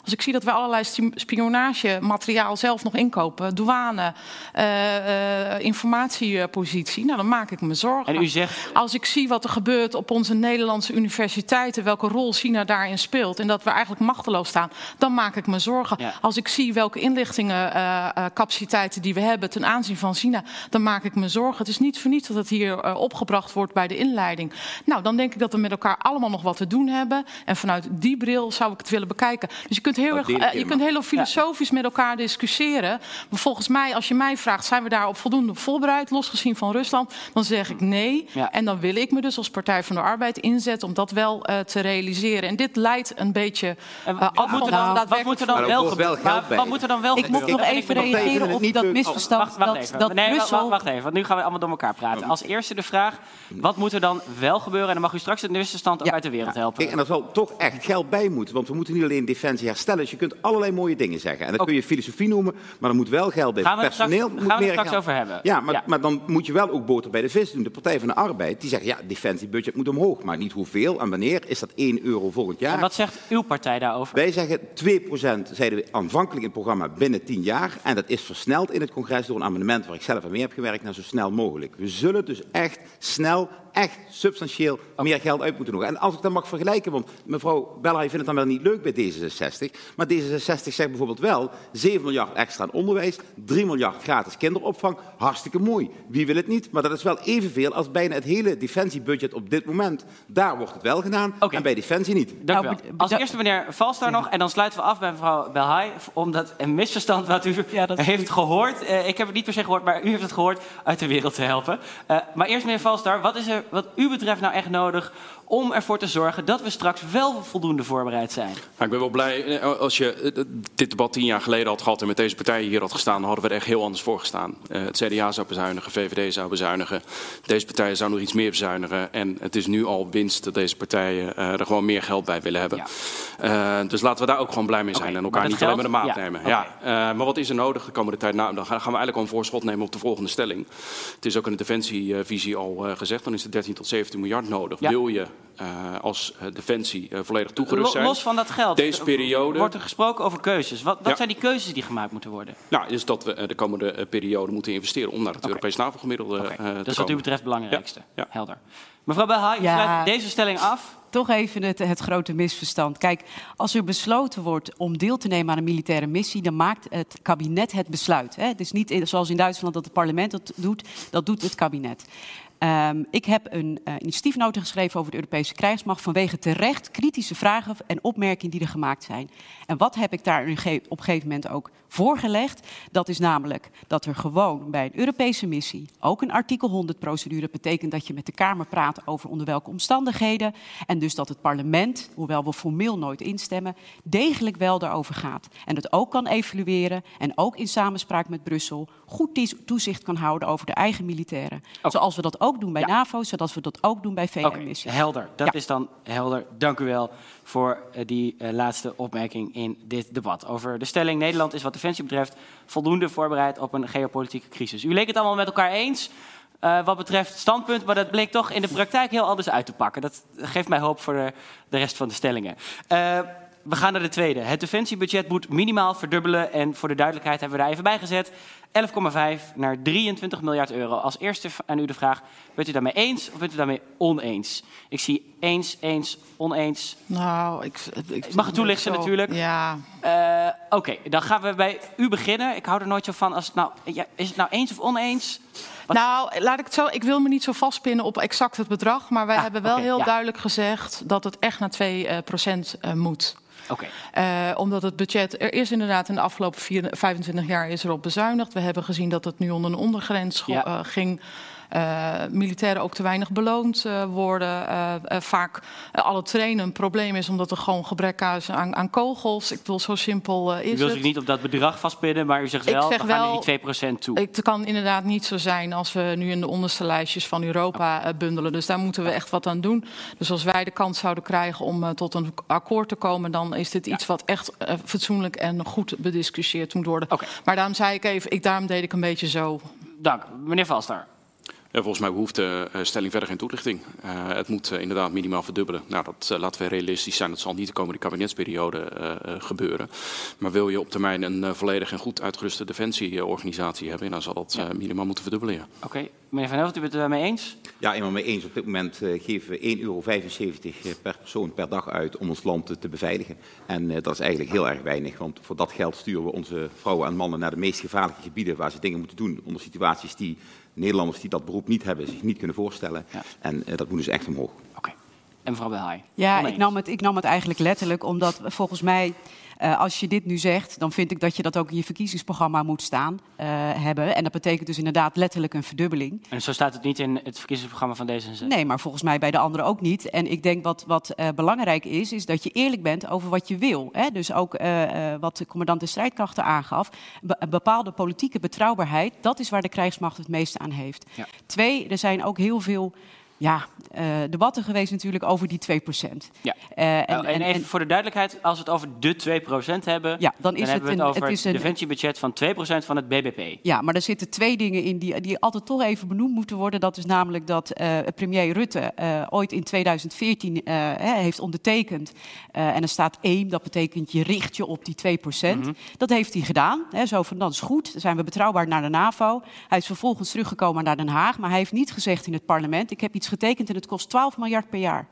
als ik zie dat we allerlei spionagemateriaal zelf nog inkopen, douane, uh, uh, informatiepositie, nou dan maak ik me zorgen. En u zegt... Als ik zie wat er gebeurt op onze Nederlandse universiteiten, welke rol China daarin speelt en dat we eigenlijk machteloos staan, dan maak ik me zorgen. Ja. Als ik zie welke inlichtingencapaciteiten uh, die we hebben ten aanzien van China, dan maak ik me zorgen. Het is niet voor niets dat het hier opgebracht wordt bij de inleiding. Nou, dan denk ik dat we met elkaar allemaal nog wat te doen hebben. En vanuit die bril zou ik het willen bekijken. Dus je kunt kunt heel, Dat erg, eh, je kunt heel filosofisch met elkaar discussiëren. Maar volgens mij, als je mij vraagt, zijn we daarop voldoende voorbereid, losgezien van Rusland? Dan zeg ik nee. Ja. En dan wil ik me dus als Partij van de Arbeid inzetten om dat wel eh, te realiseren. En dit leidt een beetje eh, wat, af moet van er dan, wat moet er dan wel gebeuren? Wat moet er dan wel Ik moet nog even reageren op niet dat leuk- misverstand Wacht, wacht dat, even. dat nee, wa- Brussel... wa- wacht even, want nu gaan we allemaal door elkaar praten. Als eerste de vraag, wat moet er dan wel gebeuren? En dan mag u straks het misverstand ook uit de wereld helpen. Kijk, en er zal toch echt geld bij moeten. Want we moeten niet alleen defensie herstellen. Dus je kunt allerlei mooie dingen zeggen. En dat kun je filosofie noemen, maar er moet wel geld bij. Gaan we het straks- Personeel gaan moet we het meer straks geld. over hebben. Ja maar, Ja. maar dan moet je wel ook boter bij de vis doen. De Partij van de Arbeid, die zeggen ja, defensiebudget moet omhoog. Maar niet hoeveel en wanneer. Is dat 1 euro volgend jaar? En wat zegt uw partij daarover? Wij zeggen 2% zeiden we aanvankelijk in het programma binnen 10 jaar. En dat is versneld in het congres door een amendement waar ik zelf aan mee heb gewerkt naar zo snel mogelijk. We zullen dus echt snel, echt substantieel meer geld uit moeten doen. En als ik dat mag vergelijken, want mevrouw Bella, je vindt het dan wel niet leuk bij D66. Maar D66 zegt bijvoorbeeld wel 7 miljard extra aan onderwijs, 3 miljard gratis kinderopvang. Hartstikke mooi. Wie wil het niet? Maar dat is wel evenveel als bijna het hele defensiebudget op dit moment. Daar wordt het wel gedaan en bij defensie niet. Dank u Nou, wel. Als eerste meneer Valstar nog. En dan sluiten we af bij mevrouw Belhaai. Omdat een misverstand wat u heeft gehoord. eh, ik heb het niet per se gehoord, maar u heeft het gehoord. Uit de wereld te helpen. Eh, maar eerst meneer Valstar. Wat is er wat u betreft nou echt nodig om ervoor te zorgen dat we straks wel voldoende voorbereid zijn? Nou, ik ben wel blij. eh, Als je eh, dit debat tien jaar geleden had gehad en met deze partijen hier had gestaan, dan hadden we er echt heel anders voor gestaan. Eh, het CDA zou bezuinigen, VVD zou bezuinigen. Deze partijen zouden nog iets meer bezuinigen. En het is nu al winst dat deze partijen eh, er gewoon meer geld bij willen hebben. Eh, dus laten we daar ook gewoon blij mee zijn en elkaar niet alleen geld- maar de maat ja, nemen. Ja, eh, maar wat is er nodig de komende tijd? Nou, dan gaan we eigenlijk al een voorschot nemen op de volgende stelling. Het is ook in de defensievisie al eh, gezegd, dan is er 13 tot 17 miljard nodig. Ja. Wil je eh, als eh, defensie eh, volledig toegerust zijn? Los van dat geld. Deze periode. Wordt er gesproken over keuzes. Wat, wat Ja. zijn die keuzes die gemaakt moeten worden? Nou, is dat we de komende periode moeten investeren om naar het Europees NAVO-gemiddelde Oké, eh, te dat is wat u komen. betreft het belangrijkste. Ja, ja. Helder. Mevrouw Belhaai, u Ja. sluit deze stelling af. Toch even het, het grote misverstand. Kijk, als er besloten wordt om deel te nemen aan een militaire missie, dan maakt het kabinet het besluit. Hè? Het is niet in- zoals in Duitsland dat het parlement dat doet, dat doet het kabinet. Ehm, ik heb een eh, initiatiefnota geschreven over de Europese krijgsmacht vanwege terecht kritische vragen en opmerkingen die er gemaakt zijn. En wat heb ik daar op een gegeven moment ook voorgelegd? Dat is namelijk dat er gewoon bij een Europese missie ook een artikel 100 procedure betekent dat je met de Kamer praat over onder welke omstandigheden. En dus dat het parlement, hoewel we formeel nooit instemmen, degelijk wel daarover gaat. En het ook kan evalueren en ook in samenspraak met Brussel goed toezicht kan houden over de eigen militairen. Zoals we dat ook doen bij Ja. NAVO, zoals we dat ook doen bij VN-missies. helder. Dat Ja. is dan helder. Dank u wel voor eh, die eh, laatste opmerking in dit debat. Over de stelling Nederland is wat defensie betreft voldoende voorbereid op een geopolitieke crisis. U leek het allemaal met elkaar eens eh, wat betreft standpunt, maar dat bleek toch in de praktijk heel anders uit te pakken. Dat geeft mij hoop voor de, de rest van de stellingen. We gaan naar de tweede. Het defensiebudget moet minimaal verdubbelen. En voor de duidelijkheid hebben we daar even bij gezet. 11,5 naar 23 miljard euro. Als eerste aan u de vraag, bent u daarmee eens of bent u daarmee oneens? Ik zie eens, eens, oneens. Nou, ik, ik, mag het toelichten zo- natuurlijk. Ja, Eh, Oké, dan gaan we bij u beginnen. Ik hou er nooit zo van als het nou... Ja, is het nou eens of oneens? Wat- Nou, laat ik het zo. Ik wil me niet zo vastpinnen op exact het bedrag. Maar wij Ah, hebben wel heel ja. duidelijk gezegd dat het echt naar 2 procent eh, moet. Oké, Eh, omdat het budget, er is inderdaad in de afgelopen vier- 25 jaar is erop bezuinigd. We hebben gezien dat het nu onder een ondergrens Ja. eh, ging. Eh, militairen ook te weinig beloond eh, worden. Eh, vaak alle trainen een probleem is omdat er gewoon gebrek is aan, aan kogels. Ik bedoel, zo simpel u is wilt het. zich niet op dat bedrag vastpinnen, maar u zegt Ik wel, zeg we gaan wel- die 2% toe. Het kan inderdaad niet zo zijn als we nu in de onderste lijstjes van Europa bundelen. Dus daar moeten we echt wat aan doen. Dus als wij de kans zouden krijgen om tot een akkoord te komen, dan is dit iets wat echt fatsoenlijk en goed bediscussieerd moet worden. Oké. Maar daarom zei ik even, ik, daarom deed ik een beetje zo. Dank. Meneer Valstar. Ja, volgens mij behoeft de eh, stelling verder geen toelichting. Eh, het moet eh, inderdaad minimaal verdubbelen. Nou, dat eh, laten we realistisch zijn. Dat zal niet de komende kabinetsperiode eh, eh, gebeuren. Maar wil je op termijn een eh, volledig en goed uitgeruste defensieorganisatie hebben, dan zal dat eh, minimaal moeten verdubbelen. Ja. Oké, meneer Van Helft, u bent het daarmee eens? Ja, eenmaal mee eens. Op dit moment eh, geven we 1,75 euro per persoon per dag uit om ons land te, te beveiligen. En eh, dat is eigenlijk heel erg weinig, want voor dat geld sturen we onze vrouwen en mannen naar de meest gevaarlijke gebieden waar ze dingen moeten doen onder situaties die Nederlanders die dat beroep niet hebben zich niet kunnen voorstellen. Ja. En eh, dat moet dus echt omhoog. En mevrouw Belhaai. Ja, Oneens. ik nam, het, ik nam het eigenlijk letterlijk, omdat volgens mij, eh, als je dit nu zegt, dan vind ik dat je dat ook in je verkiezingsprogramma moet staan eh, hebben. En dat betekent dus inderdaad letterlijk een verdubbeling. En zo staat het niet in het verkiezingsprogramma van D66. Nee, maar volgens mij bij de anderen ook niet. En ik denk wat, wat eh, belangrijk is, is dat je eerlijk bent over wat je wil. Hè? Dus ook wat de commandant de strijdkrachten aangaf. Be- een bepaalde politieke betrouwbaarheid, dat is waar de krijgsmacht het meeste aan heeft. Ja. Twee, er zijn ook heel veel ja, eh, debatten geweest natuurlijk over die 2 Ja. Eh, En, en, even voor de duidelijkheid, als we het over de 2% hebben, Ja, dan is het hebben we een- het over het het, is een- defensiebudget van 2% van het BBP. Ja, maar er zitten twee dingen in die, die altijd toch even benoemd moeten worden. Dat is namelijk dat eh, premier Rutte ooit in 2014 eh, hè, heeft ondertekend. en er staat aim, dat betekent je richt je op die 2%. Dat heeft hij gedaan. Hè, zo van, dat is goed, dan zijn we betrouwbaar naar de NAVO. Hij is vervolgens teruggekomen naar Den Haag. Maar hij heeft niet gezegd in het parlement, ik heb iets getekend en het kost 12 miljard per jaar.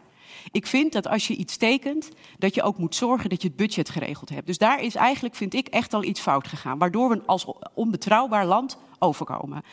Ik vind dat als je iets tekent, dat je ook moet zorgen dat je het budget geregeld hebt. Dus daar is eigenlijk, vind ik, echt al iets fout gegaan. Waardoor we als onbetrouwbaar land overkomen.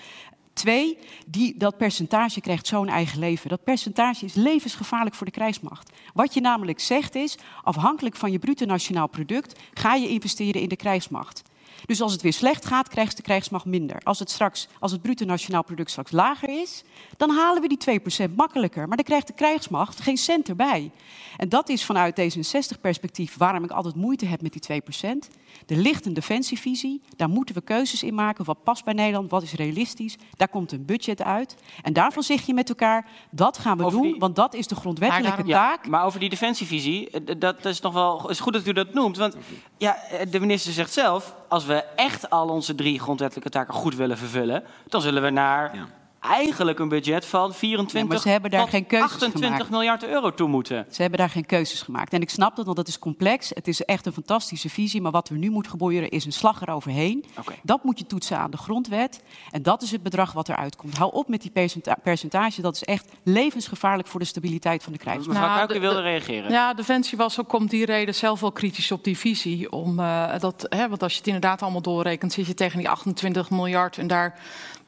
Twee, die, dat percentage krijgt zo'n eigen leven. Dat percentage is levensgevaarlijk voor de krijgsmacht. Wat je namelijk zegt is, afhankelijk van je bruto nationaal product... ga je investeren in de krijgsmacht. Dus als het weer slecht gaat, krijgt de krijgsmacht minder. Als het, straks, als het bruto nationaal product straks lager is, dan halen we die 2% makkelijker. Maar dan krijgt de krijgsmacht geen cent erbij. En dat is vanuit D66-perspectief waarom ik altijd moeite heb met die 2%. Er ligt een defensievisie, daar moeten we keuzes in maken. Wat past bij Nederland, wat is realistisch? Daar komt een budget uit. En daarvan zeg je met elkaar, dat gaan we Over doen, die- want dat is de grondwettelijke Ja, taak. maar over die defensievisie, eh, dat is nog wel is goed dat u dat noemt. Want ja, eh, de minister zegt zelf, als we echt al onze drie grondwettelijke taken goed willen vervullen, dan zullen we naar Ja. Eigenlijk een budget van 24 Ja, maar ze hebben daar geen keuzes 28 gemaakt. miljard euro toe moeten. Ze hebben daar geen keuzes gemaakt. En ik snap dat, want dat is complex. Het is echt een fantastische visie. Maar wat er nu moet gebeuren is een slag eroverheen. Dat moet je toetsen aan de grondwet. En dat is het bedrag wat eruit komt. Hou op met die percenta- percentage. Dat is echt levensgevaarlijk voor de stabiliteit van de krijgsmacht. Mevrouw Nou, wilde de- reageren. Ja, Defensie was ook om die reden zelf wel kritisch op die visie. Om, eh, dat, hè, want als je het inderdaad allemaal doorrekent, zit je tegen die 28 miljard. En daar,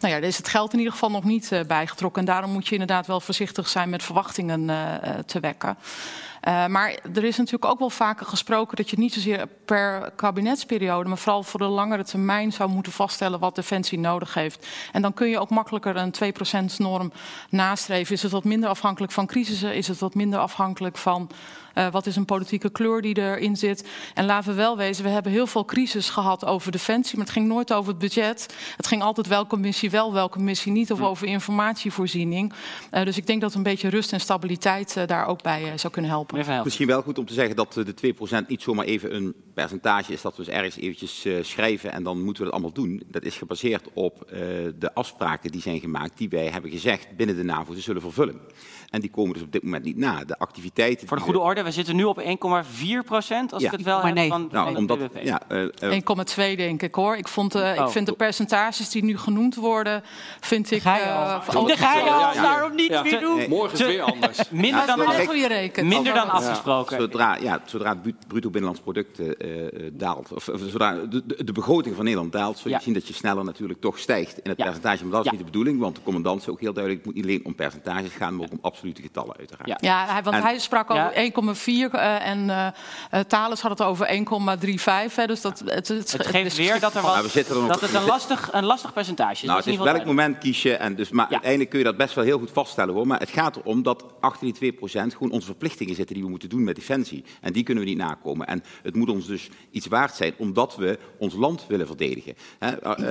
nou ja, daar is het geld in ieder geval nog niet eh, bijgetrokken. En daarom moet je inderdaad wel voorzichtig zijn met verwachtingen eh, eh, te wekken. Eh, maar er is natuurlijk ook wel vaker gesproken dat je niet zozeer per kabinetsperiode, maar vooral voor de langere termijn zou moeten vaststellen wat Defensie nodig heeft. En dan kun je ook makkelijker een 2%-norm nastreven. Is het wat minder afhankelijk van crisissen? Is het wat minder afhankelijk van eh, wat is een politieke kleur die erin zit? En laten we wel wezen, we hebben heel veel crisis gehad over Defensie, maar het ging nooit over het budget. Het ging altijd welke missie wel, welke missie niet, of over informatievoorziening. Eh, dus ik denk dat een beetje rust en stabiliteit daar ook bij zou kunnen helpen. Misschien wel goed om te zeggen dat eh, de 2% niet zomaar even een percentage is dat we dus ergens eventjes eh, schrijven en dan moeten we dat allemaal doen. Dat is gebaseerd op eh, de afspraken die zijn gemaakt, die wij hebben gezegd binnen de NAVO te zullen vervullen. En die komen dus op dit moment niet na. De activiteiten. Voor de goede orde, we zitten nu op 1,4 procent, als Ja. ik het wel heb 1,9. van, we- Nou, omdat, ja, eh, eh, 1,2 denk ik hoor. Ik, vond, eh, Oh. ik vind de percentages die nu genoemd worden, vind ik... Ga je al. eh, van- Daar ga je al, Ja, ja. daarom niet meer doen. nee, Morgen is weer anders. Minder Maar dan, reken. minder dan afgesproken. Zodra, ja, zodra het bruto binnenlands product eh, eh, daalt, of, of zodra de, begroting van Nederland daalt, zul je zien dat je sneller natuurlijk toch stijgt in het percentage. Maar dat is niet de bedoeling, want de commandant zei ook heel duidelijk, het moet niet alleen om percentages gaan, maar ook om absolute getallen uiteraard. Ja. Want En- hij sprak Ja. over 1,4 eh, en eh eh, Thales had het over 1,35. hè, Dus dat, het, het, Het geeft is weer dat, er Maar wat, we dat het een lastig, een lastig percentage is. Nou, Dat het is op welk moment kies je. En dus, maar Ja. uiteindelijk kun je dat best wel heel goed vaststellen hoor. Maar het gaat erom dat achter die 2% gewoon onze verplichtingen zitten die we moeten doen met defensie. En die kunnen we niet nakomen. En het moet ons dus iets waard zijn omdat we ons land willen verdedigen. Hè,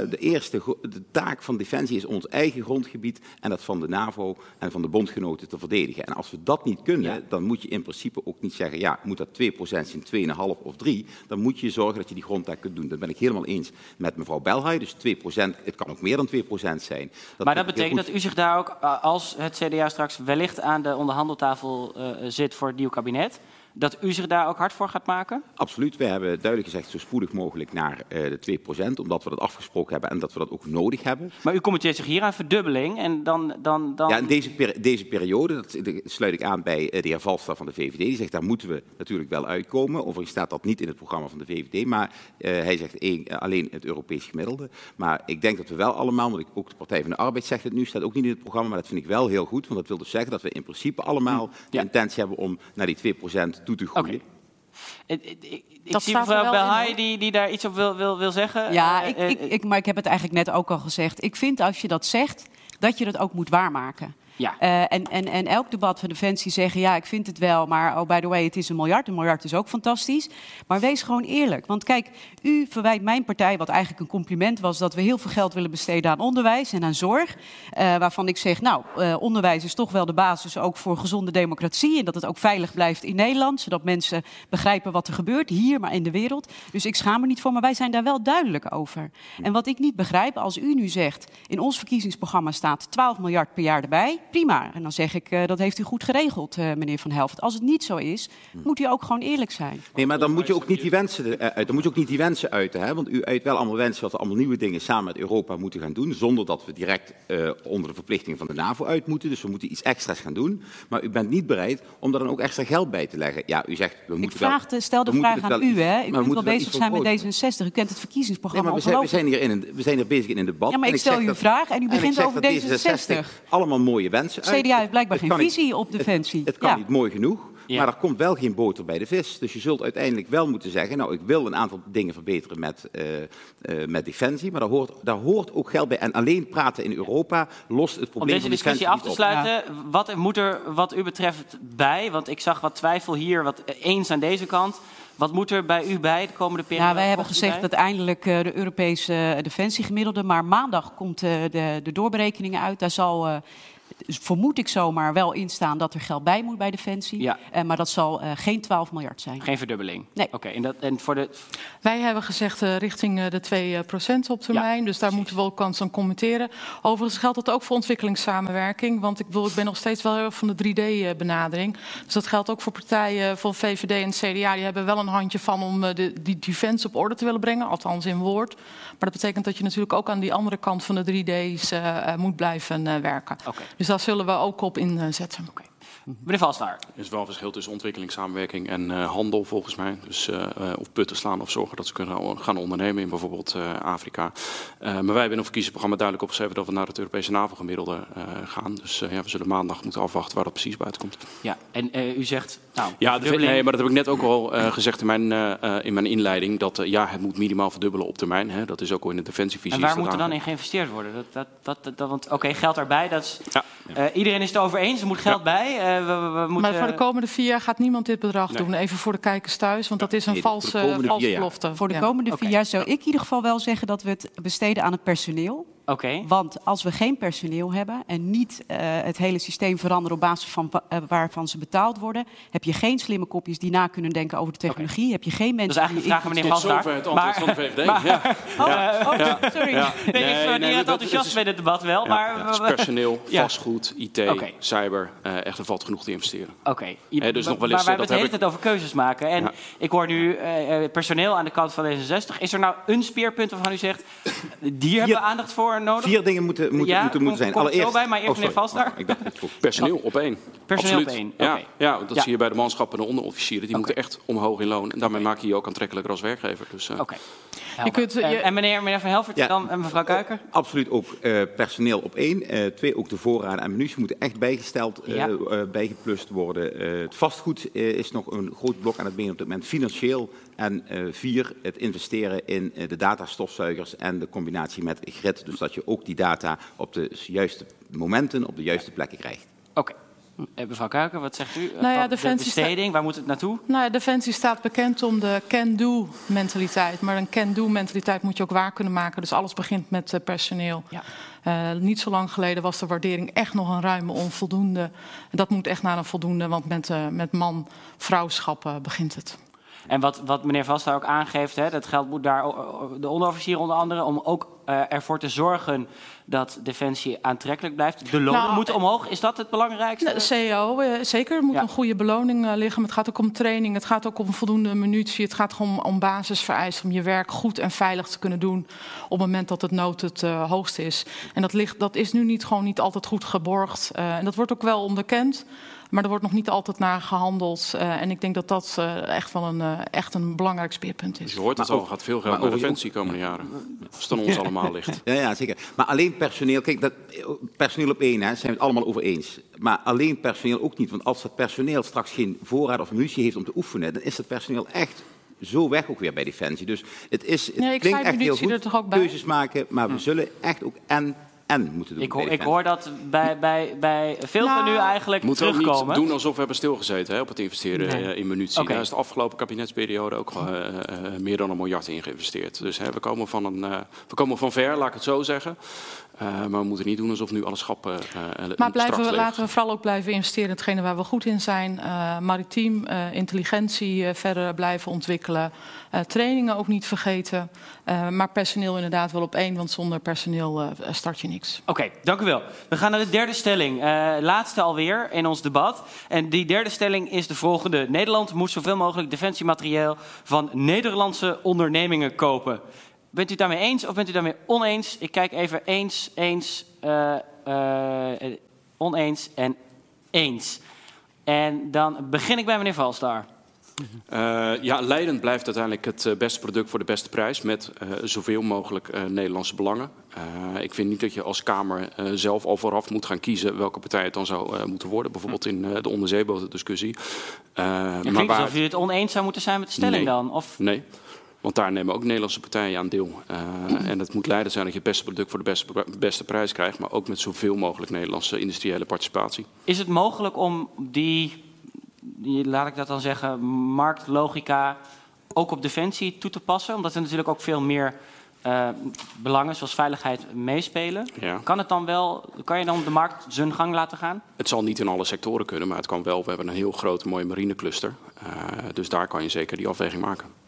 De eerste de taak van defensie is ons eigen grondgebied en dat van de NAVO en van de bondgenoten te verdedigen. En als we dat niet kunnen, Ja. dan moet je in principe ook niet zeggen, ja, moet dat 2% zijn, 2,5 of 3. Dan moet je zorgen dat je die grondtaak kunt doen. Dat ben ik helemaal eens met mevrouw Belhaai. Dus 2%, het kan ook meer dan 2% zijn. maar dat ik heel betekent goed. dat u zich daar ook, eh, als het CDA straks wellicht aan de onderhandeltafel eh, zit voor het nieuw kabinet, dat u zich daar ook hard voor gaat maken? Absoluut. We hebben duidelijk gezegd zo spoedig mogelijk naar uh, de 2%, omdat we dat afgesproken hebben en dat we dat ook nodig hebben. Maar u committeert zich hier aan verdubbeling en dan... dan, dan... Ja, in deze, deze periode, dat, sluit ik aan bij uh, de heer Valstra van de VVD, die zegt daar moeten we natuurlijk wel uitkomen. Overigens staat dat niet in het programma van de VVD, maar uh, hij zegt één, alleen het Europees gemiddelde. Maar ik denk dat we wel allemaal, want ik, ook de Partij van de Arbeid zegt het nu, staat ook niet in het programma, maar dat vind ik wel heel goed, want dat wil dus zeggen dat we in principe allemaal de intentie hebben om naar die 2% toe te groeien. Okay. Ik, ik, ik zie mevrouw Belhaai die, die daar iets op wil, wil, wil zeggen. Ja, uh, ik, ik, maar ik heb het eigenlijk net ook al gezegd. Ik vind als je dat zegt, dat je dat ook moet waarmaken. Ja. Uh, en, en, en elk debat van Defensie zeggen, ja, ik vind het wel, maar oh, by the way, het is een miljard. Een miljard is ook fantastisch. Maar wees gewoon eerlijk. Want kijk, u verwijt mijn partij, wat eigenlijk een compliment was, dat we heel veel geld willen besteden aan onderwijs en aan zorg. Uh, waarvan ik zeg, nou, uh, onderwijs is toch wel de basis ook voor gezonde democratie. En dat het ook veilig blijft in Nederland, zodat mensen begrijpen wat er gebeurt, hier, maar in de wereld. Dus ik schaam me niet voor, maar wij zijn daar wel duidelijk over. En wat ik niet begrijp, als u nu zegt, in ons verkiezingsprogramma staat 12 miljard per jaar erbij prima. En dan zeg ik, uh, dat heeft u goed geregeld, uh, meneer Van Helft. Als het niet zo is, moet u ook gewoon eerlijk zijn. Nee, maar dan moet je ook niet die wensen uh, uit. Dan moet je ook niet die wensen uiten. Hè? Want u uit wel allemaal wensen dat we allemaal nieuwe dingen samen met Europa moeten gaan doen. Zonder dat we direct onder de verplichtingen van de NAVO uit moeten. Dus we moeten iets extra's gaan doen. Maar u bent niet bereid om daar dan ook extra geld bij te leggen. Ja, u zegt, we moeten ik vraag, wel, stel de vraag aan wel, u, hè. U kunt wel bezig zijn met D66. U kent het verkiezingsprogramma nee, maar we zijn, we, zijn hier in een, we zijn hier bezig in een debat. Ja, maar ik stel u een vraag en u begint over D66. Allemaal mooie wensen CDA heeft blijkbaar geen visie op defensie. Het, het kan ja. niet mooi genoeg, ja. maar er komt wel geen boter bij de vis. Dus je zult uiteindelijk wel moeten zeggen, nou ik wil een aantal dingen verbeteren met, uh, uh, met defensie, maar daar hoort, daar hoort ook geld bij. En alleen praten in Europa lost het probleem Om deze discussie af te sluiten, ja. wat moet er wat u betreft bij? Want ik zag wat twijfel hier, wat eens aan deze kant. Wat moet er bij u bij de komende periode? Ja, wij hebben gezegd dat eindelijk uh, de Europese uh, defensiegemiddelde, maar maandag komt de, de doorberekeningen uit. Daar zal vermoed ik zomaar wel instaan dat er geld bij moet bij Defensie. Ja. Uh, maar dat zal uh, geen 12 miljard zijn. Geen verdubbeling? Nee. Oké, okay, en, dat, en voor de... Wij hebben gezegd uh, richting de 2% op termijn. Ja, dus daar precies. moeten we ook kans aan commenteren. Overigens geldt dat ook voor ontwikkelingssamenwerking. Want ik, bedoel, ik ben nog steeds wel heel erg van de 3D-benadering. Dus dat geldt ook voor partijen van VVD en CDA. Die hebben wel een handje van om de, die defense op orde te willen brengen. Althans in woord. Maar dat betekent dat je natuurlijk ook aan die andere kant van de 3D's moet blijven werken. Okay. Dus daar zullen we ook op inzetten. Okay. Meneer Valstaar. Er is wel een verschil tussen ontwikkelingssamenwerking en uh, handel volgens mij. Dus uh, of putten slaan of zorgen dat ze kunnen gaan ondernemen in bijvoorbeeld uh, Afrika. maar wij hebben in een verkiezingsprogramma duidelijk opgeschreven dat we naar het Europese NAVO-gemiddelde gaan. Dus ja, we zullen maandag moeten afwachten waar dat precies buiten komt. Ja, en u zegt... Nou, ja, de, nee, maar dat heb ik net ook al gezegd in mijn, in mijn inleiding. Dat ja, het moet minimaal verdubbelen op termijn. Hè. Dat is ook al in de defensievisie. En waar moet er dan in geïnvesteerd worden? Dat, dat, dat, dat, want oké, okay, geld erbij. Dat is, ja. iedereen is het over eens, er moet geld ja. bij. We, we moeten... Maar voor de komende vier jaar gaat niemand dit bedrag nee. doen. Even voor de kijkers thuis, want dat is een nee, valse, valse belofte. Voor de komende ja. vier jaar zou ik in ieder geval wel zeggen dat we het besteden aan het personeel. Okay. Want als we geen personeel hebben en niet uh, het hele systeem veranderen op basis van uh, waarvan ze betaald worden, heb je geen slimme kopjes die na kunnen denken over de technologie. Okay. Heb je geen mensen. Dat is eigenlijk een vraag, meneer Valstaar. het antwoord van de VVD. Maar, ja. Oh, ja. oh ja. sorry. Ja. Nee, nee, ik nee, het enthousiast bij dit debat wel. maar het is personeel, vastgoed, IT, okay. cyber. Uh, echt, er valt genoeg te investeren. Oké. Okay. Dus nog wel eens. Maar wij hebben het de hele tijd over keuzes maken. En ik hoor nu personeel aan de kant van D66. Is er nou een speerpunt waarvan u zegt, die hebben we aandacht voor nodig? Vier dingen moeten, moeten, ja, moeten, moeten zijn. Kom, Allereerst. Zo bij, maar eerst oh, meneer Valstaar. Oh, ik dacht het Personeel op één. Personeel Absoluut. op één. Ja, okay. ja, dat ja. zie je bij de manschappen en de onderofficieren. Die okay. moeten echt omhoog in loon. En daarmee maak je je ook aantrekkelijker als werkgever. Dus, uh... Oké. Je kunt, je... En meneer, meneer Van Helvert ja. dan en mevrouw Kuiker? Absoluut ook uh, personeel op één. Uh, twee, ook de voorraden en munitie moeten echt bijgesteld, ja. bijgeplust worden. het vastgoed is nog een groot blok aan het been op dit moment. Financieel. En vier, het investeren in de datastofzuigers en de combinatie met grid. Dus dat je ook die data op de juiste momenten op de juiste plekken krijgt. Oké. Okay. Mevrouw Kuiken, wat zegt u? Nou ja, de besteding, waar moet het naartoe? Nou ja, Defensie staat bekend om de can-do mentaliteit. Maar een can-do mentaliteit moet je ook waar kunnen maken. Dus alles begint met uh, personeel. Ja. Uh, niet zo lang geleden was de waardering echt nog een ruime onvoldoende. Dat moet echt naar een voldoende, want met, uh, met man-vrouwschap begint het. En wat, wat meneer Vasta ook aangeeft, hè, dat geld moet daar, de onderofficier onder andere, om ook uh, ervoor te zorgen dat defensie aantrekkelijk blijft. De lonen Nou, moeten omhoog. Is dat het belangrijkste? De CEO, eh, zeker. Er moet Ja. een goede beloning eh, liggen. Maar het gaat ook om training. Het gaat ook om voldoende munitie. Het gaat om, om basisvereisten. Om je werk goed en veilig te kunnen doen. op het moment dat het nood het eh, hoogst is. En dat, ligt, dat is nu niet, gewoon niet altijd goed geborgd. Eh, en dat wordt ook wel onderkend. Maar er wordt nog niet altijd naar gehandeld. Eh, en ik denk dat dat eh, echt wel een, eh, echt een belangrijk speerpunt Dus is. je hoort het Maar al, er gaat veel geld naar over- defensie de komende jaren. Als het aan ons allemaal ligt. Ja, ja, zeker. Maar alleen personeel, kijk, dat, personeel op één, hè, zijn we het allemaal over eens. Maar alleen personeel ook niet. Want als dat personeel straks geen voorraad of munitie heeft om te oefenen, dan is dat personeel echt zo weg ook weer bij Defensie. Dus het, is, het Nee, ik klinkt zei echt heel goed, er toch ook bij? keuzes maken, maar we zullen echt ook en, en moeten doen Ik hoor, ik hoor dat bij, bij, bij veel van Nou, u eigenlijk Moeten we niet terugkomen. doen alsof we hebben stilgezeten hè, op het investeren Nee. eh, in munitie. Oké. Daar is de afgelopen kabinetsperiode ook eh, eh, meer dan een miljard in geïnvesteerd. Dus hè, we, komen van een, eh, we komen van ver, laat ik het zo zeggen. Eh, maar we moeten niet doen alsof nu alle schappen eh, eh, Maar blijven, we- laten we vooral ook blijven investeren in hetgene waar we goed in zijn. Eh, maritiem, eh, intelligentie eh, verder blijven ontwikkelen. Eh, trainingen ook niet vergeten. Eh, maar personeel inderdaad wel op één, want zonder personeel eh, start je niks. Oké, dank u wel. We gaan naar de derde stelling. Eh, laatste alweer in ons debat. En die derde stelling is de volgende. Nederland moet zoveel mogelijk defensiemateriaal van Nederlandse ondernemingen kopen. Bent u daarmee eens of bent u daarmee oneens? Ik kijk even eens, eens, eh, eh, eh, oneens en eens. En dan begin ik bij meneer Valstar. Eh, ja, leidend blijft uiteindelijk het beste product voor de beste prijs met zoveel mogelijk Nederlandse belangen. Ik vind niet dat je als Kamer zelf al vooraf moet gaan kiezen welke partij het dan zou moeten worden. Bijvoorbeeld in de onderzeebotendiscussie. Eh, Het klinkt alsof u het oneens zou moeten zijn met de stelling Nee. dan. Of Nee, want daar nemen ook Nederlandse partijen aan deel. Eh, en het moet leiden zijn dat je het beste product voor de beste, beste prijs krijgt, maar ook met zoveel mogelijk Nederlandse industriële participatie. Is het mogelijk om die, die, laat ik dat dan zeggen, marktlogica ook op defensie toe te passen? Omdat er natuurlijk ook veel meer eh, belangen, zoals veiligheid, meespelen. Ja. Kan, het dan wel, kan je dan de markt zijn gang laten gaan? Het zal niet in alle sectoren kunnen, maar het kan wel. We hebben een heel grote mooie marinecluster. Eh dus daar kan je zeker die afweging maken.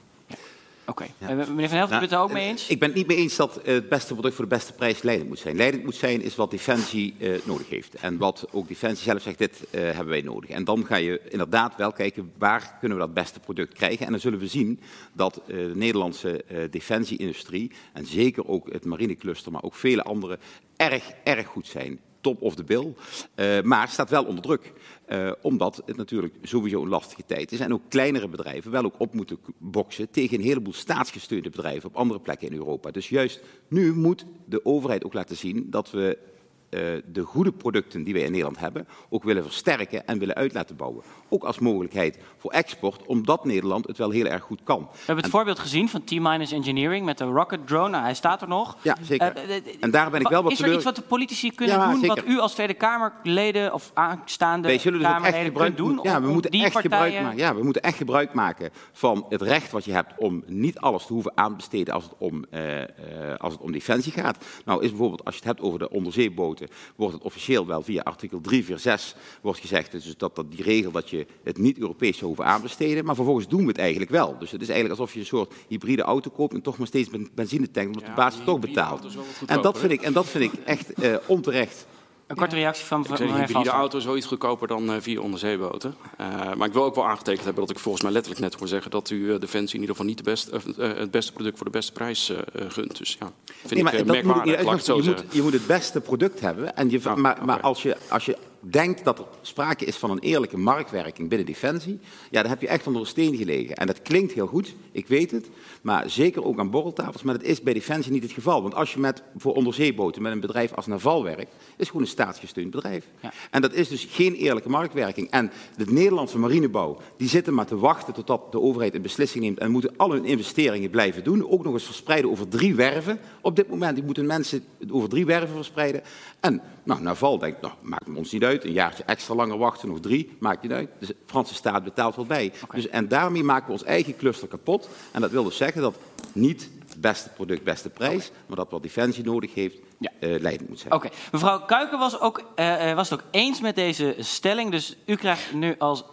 Oké. Eh, Meneer Van Helft, u Nou, bent het er ook mee eens? Ik ben het niet mee eens dat eh, het beste product voor de beste prijs leidend moet zijn. Leidend moet zijn is wat Defensie eh, nodig heeft. En wat ook Defensie zelf zegt, dit hebben wij nodig. En dan ga je inderdaad wel kijken waar kunnen we dat beste product krijgen. En dan zullen we zien dat de Nederlandse defensieindustrie, en zeker ook het marinecluster, maar ook vele andere, erg, erg goed zijn. Top of the bill. Eh, maar staat wel onder druk. Eh, omdat het natuurlijk sowieso een lastige tijd is. En ook kleinere bedrijven wel ook op moeten boksen tegen een heleboel staatsgesteunde bedrijven op andere plekken in Europa. Dus juist nu moet de overheid ook laten zien dat we de goede producten die wij in Nederland hebben ook willen versterken en willen uit laten bouwen. Ook als mogelijkheid voor export, omdat Nederland het wel heel erg goed kan. We hebben het voorbeeld gezien van T-Minus Engineering met de rocket drone. Nou, hij staat er nog. Ja, zeker. Eh, eh, En daar ben ik wel wat Is er teleur- iets wat de politici kunnen Ja, doen, zeker. wat u als Tweede Kamerleden of aanstaande Wij zullen dus echt Kamerleden gebruik kunt doen? Ja, we moeten echt gebruik maken. Ja, we moeten echt gebruik maken van het recht wat je hebt om niet alles te hoeven aan te besteden als het om, eh, eh, als het om defensie gaat. Nou, is bijvoorbeeld als je het hebt over de onderzeeboten, wordt het officieel wel via artikel 346 wordt gezegd dus dat, dat die regel dat je het niet Europees zou hoeven aanbesteden, maar vervolgens doen we het eigenlijk wel. Dus het is eigenlijk alsof je een soort hybride auto koopt en toch maar steeds ben- benzine tankt, omdat Ja, de baas het toch betaalt. En dat vind ik, en dat vind ik echt eh, onterecht. Een korte reactie van meneer hybride Valstar. auto is wel iets goedkoper dan eh, vier onderzeeboten. Eh, maar ik wil ook wel aangetekend hebben dat ik volgens mij letterlijk net hoor zeggen dat u eh, Defensie in ieder geval niet de best, het beste product voor de beste prijs gunt. Dus ja, vind Nee, maar ik moet merkwaardig, ik uitgangspunt. je, moet, je moet het beste product hebben. En je, Ja, maar maar als, je, als je denkt dat er sprake is van een eerlijke marktwerking binnen Defensie, ja, dan heb je echt onder een steen gelegen. En dat klinkt heel goed, ik weet het. Maar zeker ook aan borreltafels. Maar dat is bij Defensie niet het geval. Want als je met, voor onderzeeboten met een bedrijf als Naval werkt, is het gewoon een staatsgesteund bedrijf. Ja. En dat is dus geen eerlijke marktwerking. En de Nederlandse marinebouw, die zitten maar te wachten totdat de overheid een beslissing neemt en moeten al hun investeringen blijven doen. Ook nog eens verspreiden over drie werven. Op dit moment die moeten mensen over drie werven verspreiden. En nou, Naval denkt, nou, maakt ons niet uit. Een jaartje extra langer wachten, nog drie, maakt niet uit. Dus de Franse staat betaalt wel bij. Dus, en daarmee maken we ons eigen cluster kapot. En dat wil dus zeggen dat niet beste product, beste prijs. Maar dat wat Defensie nodig heeft, Ja. eh, leidend moet zijn. Oké, mevrouw Kuiken was, ook, eh, eh, was het ook eens met deze stelling. Dus u krijgt nu als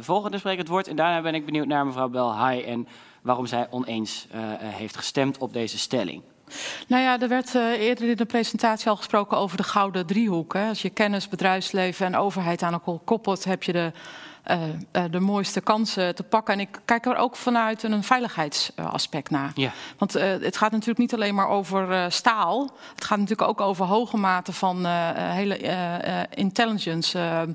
volgende spreker het woord. En daarna ben ik benieuwd naar mevrouw Belhaai en waarom zij oneens heeft gestemd op deze stelling. Nou ja, er werd eh, eerder in de presentatie al gesproken over de gouden driehoek. Als je kennis, bedrijfsleven en overheid aan elkaar koppelt, heb je de, de mooiste kansen te pakken. En ik kijk er ook vanuit een veiligheidsaspect naar. Ja. Want eh, het gaat natuurlijk niet alleen maar over eh, staal. Het gaat natuurlijk ook over hoge mate van eh, eh, hele eh, eh, intelligence, eh, eh,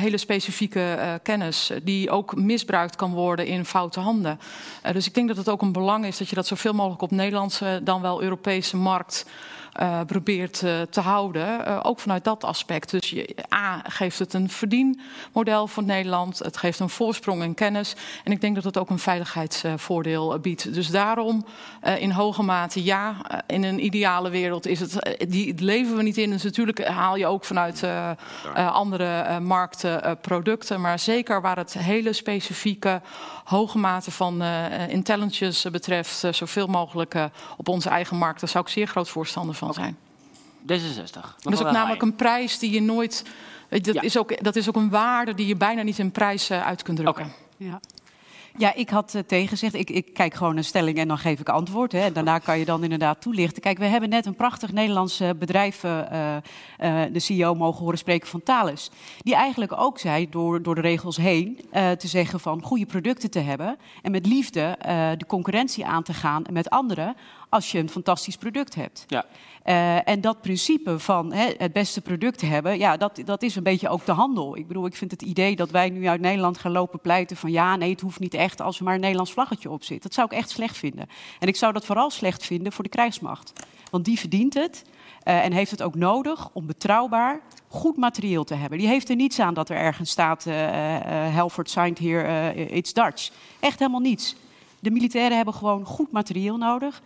hele specifieke eh, kennis, eh, die ook misbruikt kan worden in foute handen. Eh, dus ik denk dat het ook een belang is dat je dat zoveel mogelijk op Nederlandse, dan wel Europese markt. Eh, probeert eh, te houden, eh, ook vanuit dat aspect. Dus je, A geeft het een verdienmodel voor Nederland, het geeft een voorsprong in kennis en ik denk dat het ook een veiligheidsvoordeel biedt. Dus daarom in hoge mate ja, in een ideale wereld is het, die leven we niet in. Dus natuurlijk haal je ook vanuit andere markten producten, maar zeker waar het hele specifieke hoge mate van intelligence betreft, zoveel mogelijk op onze eigen markt, daar zou ik zeer groot voorstander van zijn. D66. Dat is ook namelijk een prijs die je nooit. je, Dat, Ja. is ook, dat is ook een waarde die je bijna niet in prijs eh, uit kunt drukken. Ja. Ja, ik had uh, tegengezegd, ik, ik kijk gewoon een stelling en dan geef ik antwoord. Hè. En daarna kan je dan inderdaad toelichten. Kijk, we hebben net een prachtig Nederlands uh, bedrijf, uh, de CEO, mogen horen spreken van Thales. Die eigenlijk ook zei, door, door de regels heen, uh, te zeggen van goede producten te hebben. En met liefde uh, de concurrentie aan te gaan met anderen als je een fantastisch product hebt. Ja. Uh, en dat principe van hè, het beste product hebben, ja, dat, dat is een beetje ook de handel. Ik bedoel, ik vind het idee dat wij nu uit Nederland gaan lopen pleiten van ja, nee, het hoeft niet echt als er maar een Nederlands vlaggetje op zit. Dat zou ik echt slecht vinden. En ik zou dat vooral slecht vinden voor de krijgsmacht. Want die verdient het uh, en heeft het ook nodig om betrouwbaar goed materieel te hebben. Die heeft er niets aan dat er ergens staat, uh, Helford signed here, it's Dutch. Echt helemaal niets. De militairen hebben gewoon goed materieel nodig.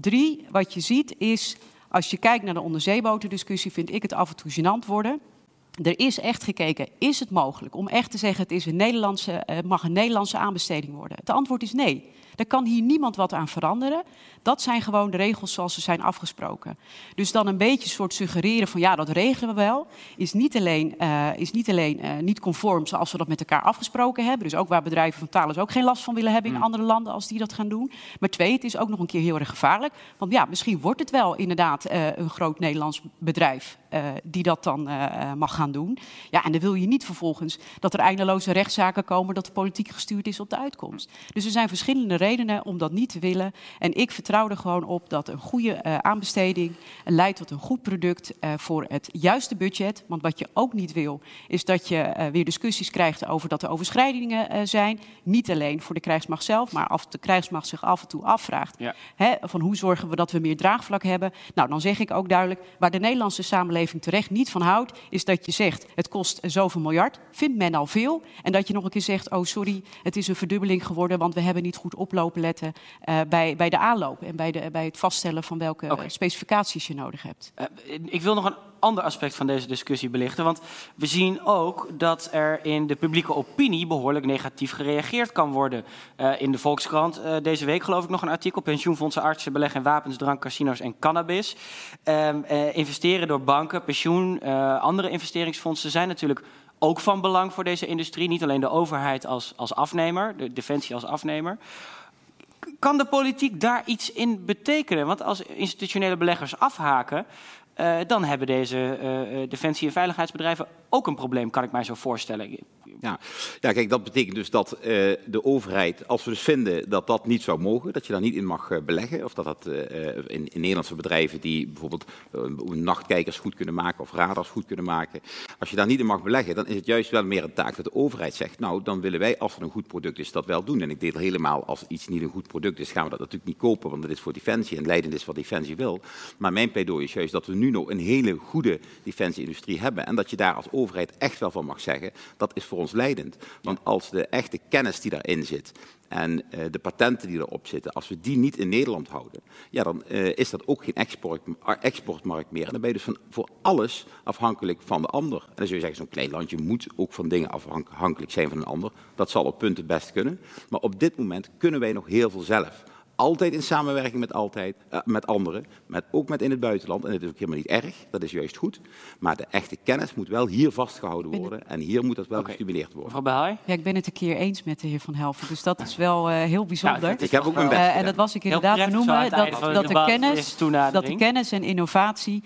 Drie, wat je ziet is als je kijkt naar de onderzeebotendiscussie, vind ik het af en toe gênant worden. Er is echt gekeken, is het mogelijk om echt te zeggen, het is een Nederlandse, uh, mag een Nederlandse aanbesteding worden? Het antwoord is nee. Daar kan hier niemand wat aan veranderen. Dat zijn gewoon de regels zoals ze zijn afgesproken. Dus dan een beetje soort suggereren van ja, dat regelen we wel, is niet alleen, uh, is niet, alleen uh, niet conform zoals we dat met elkaar afgesproken hebben. Dus ook waar bedrijven van Thales ook geen last van willen hebben in mm. andere landen als die dat gaan doen. Maar twee, het is ook nog een keer heel erg gevaarlijk. Want ja, misschien wordt het wel inderdaad uh, een groot Nederlands bedrijf die dat dan mag gaan doen. Ja, en dan wil je niet vervolgens dat er eindeloze rechtszaken komen dat de politiek gestuurd is op de uitkomst. Dus er zijn verschillende redenen om dat niet te willen. En ik vertrouw er gewoon op dat een goede aanbesteding leidt tot een goed product voor het juiste budget. Want wat je ook niet wil, is dat je weer discussies krijgt over dat er overschrijdingen zijn. Niet alleen voor de krijgsmacht zelf, maar als de krijgsmacht zich af en toe afvraagt: ja. hè, van hoe zorgen we dat we meer draagvlak hebben. Nou, dan zeg ik ook duidelijk: waar de Nederlandse samenleving terecht niet van houdt, is dat je zegt: het kost zoveel miljard. Vindt men al veel? En dat je nog een keer zegt: oh, sorry, het is een verdubbeling geworden, want we hebben niet goed oplopen letten uh, bij, bij de aanloop en bij, de, bij het vaststellen van welke okay. specificaties je nodig hebt. Uh, ik wil nog een ander aspect van deze discussie belichten. Want we zien ook dat er in de publieke opinie behoorlijk negatief gereageerd kan worden. Uh, in de Volkskrant uh, deze week geloof ik nog een artikel. Pensioenfondsen, artsen beleggen in wapens, drank, casino's en cannabis. Uh, investeren door banken, pensioen, andere investeringsfondsen zijn natuurlijk ook van belang voor deze industrie. Niet alleen de overheid als, als afnemer, de defensie als afnemer. Kan de politiek daar iets in betekenen? Want als institutionele beleggers afhaken, dan hebben deze uh, defensie- en veiligheidsbedrijven ook een probleem, kan ik mij zo voorstellen. Ja, ja kijk, dat betekent dus dat uh, de overheid, als we dus vinden dat dat niet zou mogen, dat je daar niet in mag uh, beleggen, of dat dat uh, in, in, Nederlandse bedrijven die bijvoorbeeld nachtkijkers goed kunnen maken of radars goed kunnen maken, als je daar niet in mag beleggen, dan is het juist wel meer een taak dat de overheid zegt, nou, dan willen wij, als het een goed product is, dat wel doen. En ik deel helemaal, als iets niet een goed product is, gaan we dat natuurlijk niet kopen, want dat is voor defensie en leidend is wat defensie wil. Maar mijn pleidooi is juist dat we nu nog een hele goede defensieindustrie hebben en dat je daar als overheid echt wel van mag zeggen, dat is voor ons leidend. Want als de echte kennis die daarin zit en uh, de patenten die erop zitten, als we die niet in Nederland houden, ja, dan uh, is dat ook geen export, exportmarkt meer. En dan ben je dus van, voor alles afhankelijk van de ander. En dan zul je zeggen, zo'n klein landje moet ook van dingen afhankelijk zijn van een ander. Dat zal op punten best kunnen. Maar op dit moment kunnen wij nog heel veel zelf altijd in samenwerking met, altijd, uh, met anderen, met, ook met in het buitenland. En dat is ook helemaal niet erg, dat is juist goed. Maar de echte kennis moet wel hier vastgehouden worden. En hier moet dat wel okay. gestimuleerd worden. Mevrouw Behaai? Ja, ik ben het een keer eens met de heer Van Helven. Dus dat is wel uh, heel bijzonder. Nou, ik heb ook mijn best uh, En dat was ik inderdaad benoemen. Dat, dat, de kennis, dat de kennis en innovatie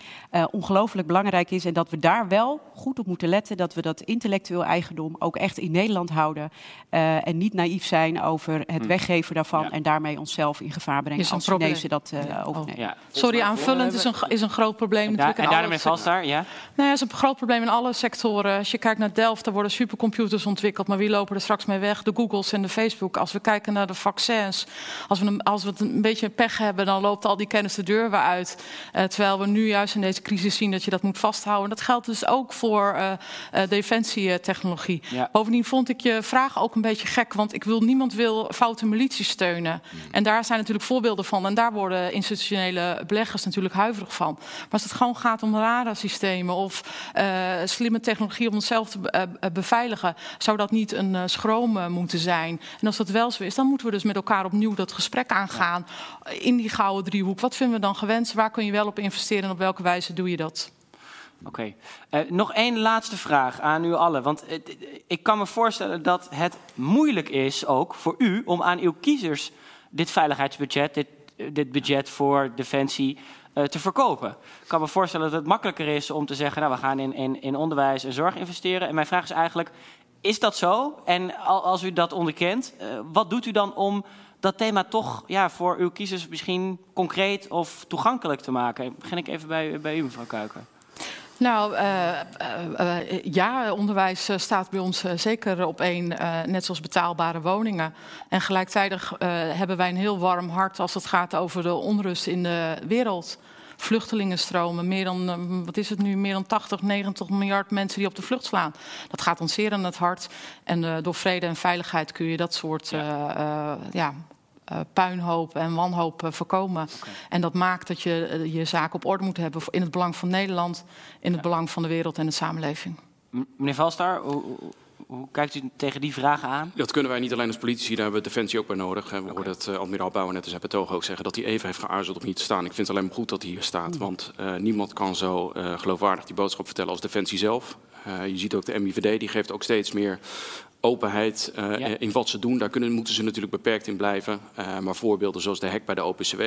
ongelooflijk belangrijk is. En dat we daar wel goed op moeten letten. Dat we dat intellectueel eigendom ook echt in Nederland houden. en niet naïef zijn over het hm. weggeven daarvan. Ja. En daarmee onszelf in gevaar brengen is als Chinezen dat uh, ja. overnemen. Ja. Sorry, aanvullend is een, is een groot probleem. En, daar, en daarmee vast daar, ja? Nou, is een groot probleem in alle sectoren. Als je kijkt naar Delft, daar worden supercomputers ontwikkeld. Maar wie lopen er straks mee weg? De Googles en de Facebook. Als we kijken naar de vaccins, als we, als we het een beetje pech hebben, dan loopt al die kennis de deur weer uit. Uh, terwijl we nu juist in deze crisis zien dat je dat moet vasthouden. Dat geldt dus ook voor uh, uh, defensietechnologie. Ja. Bovendien vond ik je vraag ook een beetje gek, want ik wil niemand wil foute militie steunen. Mm. En daar zijn natuurlijk voorbeelden van. En daar worden institutionele beleggers natuurlijk huiverig van. Maar als het gewoon gaat om radarsystemen of uh, slimme technologie om onszelf te uh, beveiligen, zou dat niet een uh, schroom moeten zijn. En als dat wel zo is, dan moeten we dus met elkaar opnieuw dat gesprek aangaan in die gouden driehoek. Wat vinden we dan gewenst? Waar kun je wel op investeren en op welke wijze doe je dat? Oké. Nog één laatste vraag aan u allen. Want ik kan me voorstellen dat het moeilijk is ook voor u om aan uw kiezers dit veiligheidsbudget, dit, dit budget voor defensie, uh, te verkopen. Ik kan me voorstellen dat het makkelijker is om te zeggen, nou we gaan in, in, in onderwijs en zorg investeren. En mijn vraag is eigenlijk, is dat zo? En als u dat onderkent, wat doet u dan om dat thema toch ja, voor uw kiezers misschien concreet of toegankelijk te maken? Begin ik even bij, bij u, mevrouw Kuiken. Nou, uh, uh, uh, ja, onderwijs staat bij ons zeker op één, net zoals betaalbare woningen. En gelijktijdig hebben wij een heel warm hart als het gaat over de onrust in de wereld. Vluchtelingenstromen, meer dan, wat is het nu, meer dan 80, 90 miljard mensen die op de vlucht slaan. Dat gaat ons zeer aan het hart. En door vrede en veiligheid kun je dat soort ja. Uh, puinhoop en wanhoop uh, voorkomen. Okay. En dat maakt dat je uh, je zaak op orde moet hebben in het belang van Nederland, in het ja. belang van de wereld en de samenleving. Meneer Valstar, hoe, hoe, kijkt u tegen die vragen aan? Dat kunnen wij niet alleen als politici, daar hebben we Defensie ook bij nodig. We okay. hoorden het admiraal Bouwer net in zijn betoog ook zeggen dat hij even heeft geaarzeld om hier te staan. Ik vind het alleen maar goed dat hij hier staat, mm. want niemand kan zo geloofwaardig die boodschap vertellen als Defensie zelf. je ziet ook de MIVD, die geeft ook steeds meer openheid uh, ja. in wat ze doen. Daar kunnen, moeten ze natuurlijk beperkt in blijven. Uh, maar voorbeelden zoals de hek bij de OPCW,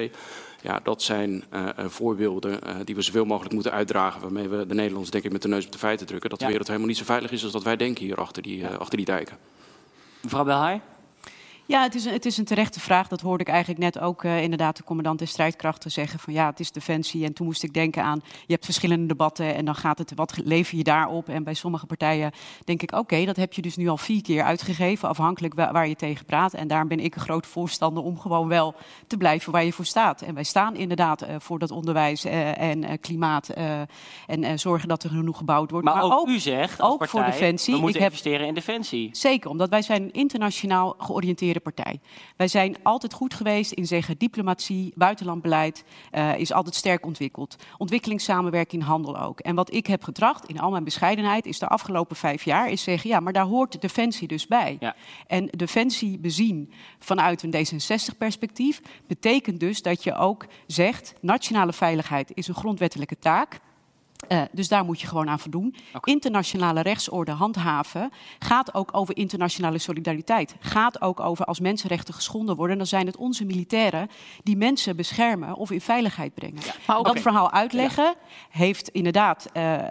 ja, dat zijn uh, voorbeelden die we zoveel mogelijk moeten uitdragen. Waarmee we de Nederlanders denk ik met de neus op de feiten drukken. Dat ja. de wereld helemaal niet zo veilig is als dat wij denken hier achter die, ja. achter die dijken. Mevrouw Belhaai? Ja, het is, het is een terechte vraag. Dat hoorde ik eigenlijk net ook uh, inderdaad de commandant der strijdkrachten zeggen. Van ja, het is defensie. En toen moest ik denken aan, je hebt verschillende debatten en dan gaat het, wat lever je daarop? En bij sommige partijen denk ik, oké, okay, dat heb je dus nu al vier keer uitgegeven. Afhankelijk waar, waar je tegen praat. En daarom ben ik een groot voorstander om gewoon wel te blijven waar je voor staat. En wij staan inderdaad uh, voor dat onderwijs uh, en klimaat. en zorgen dat er genoeg gebouwd wordt. Maar, maar ook, ook, u zegt, ook partij, voor defensie. We moeten ik investeren heb, in defensie. Zeker, omdat wij zijn internationaal partij. Wij zijn altijd goed geweest in zeggen diplomatie, buitenlandbeleid uh, is altijd sterk ontwikkeld. Ontwikkelingssamenwerking, handel ook. En wat ik heb getracht, in al mijn bescheidenheid, is de afgelopen vijf jaar, is zeggen, ja, maar daar hoort defensie dus bij. Ja. En defensie bezien vanuit een D66-perspectief betekent dus dat je ook zegt, nationale veiligheid is een grondwettelijke taak. Uh, dus daar moet je gewoon aan voldoen. Okay. Internationale rechtsorde handhaven gaat ook over internationale solidariteit. Gaat ook over als mensenrechten geschonden worden, dan zijn het onze militairen die mensen beschermen of in veiligheid brengen. Ja. Maar okay. dat verhaal uitleggen ja. heeft inderdaad uh, uh,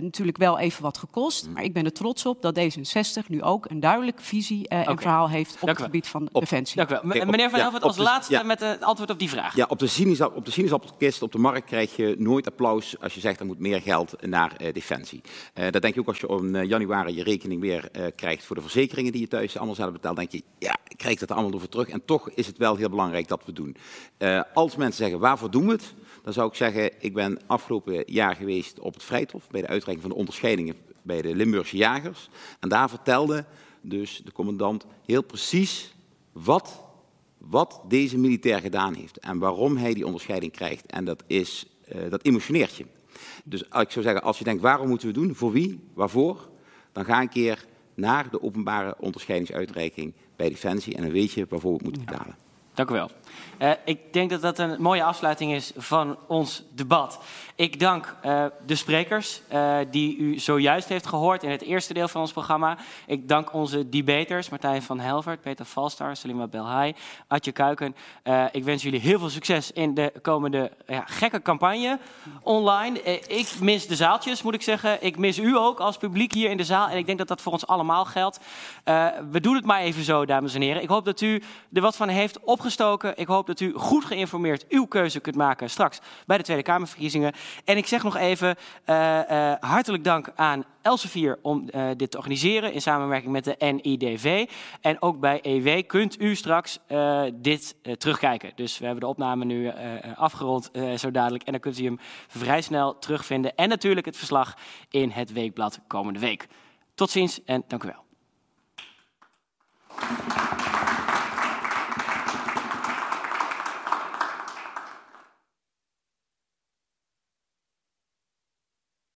natuurlijk wel even wat gekost. Maar ik ben er trots op dat D66 nu ook een duidelijke visie en okay. verhaal heeft op Dank het gebied van op, defensie. Dank u wel. Meneer Van Helvert, als laatste met het antwoord op die vraag. Ja, op de sinaasappelkist op de markt krijg je nooit applaus als je zegt er moet meer geld naar uh, defensie. Uh, dat denk je ook als je in uh, januari je rekening weer krijgt voor de verzekeringen die je thuis allemaal zelf betaalt. denk je, ja, ik krijg dat allemaal over terug. En toch is het wel heel belangrijk dat we doen. als mensen zeggen, waarvoor doen we het? Dan zou ik zeggen, ik ben afgelopen jaar geweest op het Vrijthof bij de uitreiking van de onderscheidingen bij de Limburgse jagers. En daar vertelde dus de commandant heel precies wat wat deze militair gedaan heeft en waarom hij die onderscheiding krijgt. En dat, is, dat emotioneert je. Dus ik zou zeggen, als je denkt waarom moeten we doen, voor wie, waarvoor, dan ga een keer naar de openbare onderscheidingsuitreiking bij Defensie en dan weet je waarvoor we het moeten betalen. Dank u wel. Uh, ik denk dat dat een mooie afsluiting is van ons debat. Ik dank uh, de sprekers uh, die u zojuist heeft gehoord in het eerste deel van ons programma. Ik dank onze debaters, Martijn van Helvert, Peter Valstar, Salima Belhai, Adje Kuiken. ik wens jullie heel veel succes in de komende ja, gekke campagne online. ik mis de zaaltjes, moet ik zeggen. Ik mis u ook als publiek hier in de zaal. En ik denk dat dat voor ons allemaal geldt. we doen het maar even zo, dames en heren. Ik hoop dat u er wat van heeft opgestoken. Ik hoop dat u goed geïnformeerd uw keuze kunt maken straks bij de Tweede Kamerverkiezingen. En ik zeg nog even uh, uh, hartelijk dank aan Elsevier om uh, dit te organiseren in samenwerking met de NIDV. En ook bij EW kunt u straks dit terugkijken. Dus we hebben de opname nu afgerond zo dadelijk. En dan kunt u hem vrij snel terugvinden. En natuurlijk het verslag in het weekblad komende week. Tot ziens en dank u wel.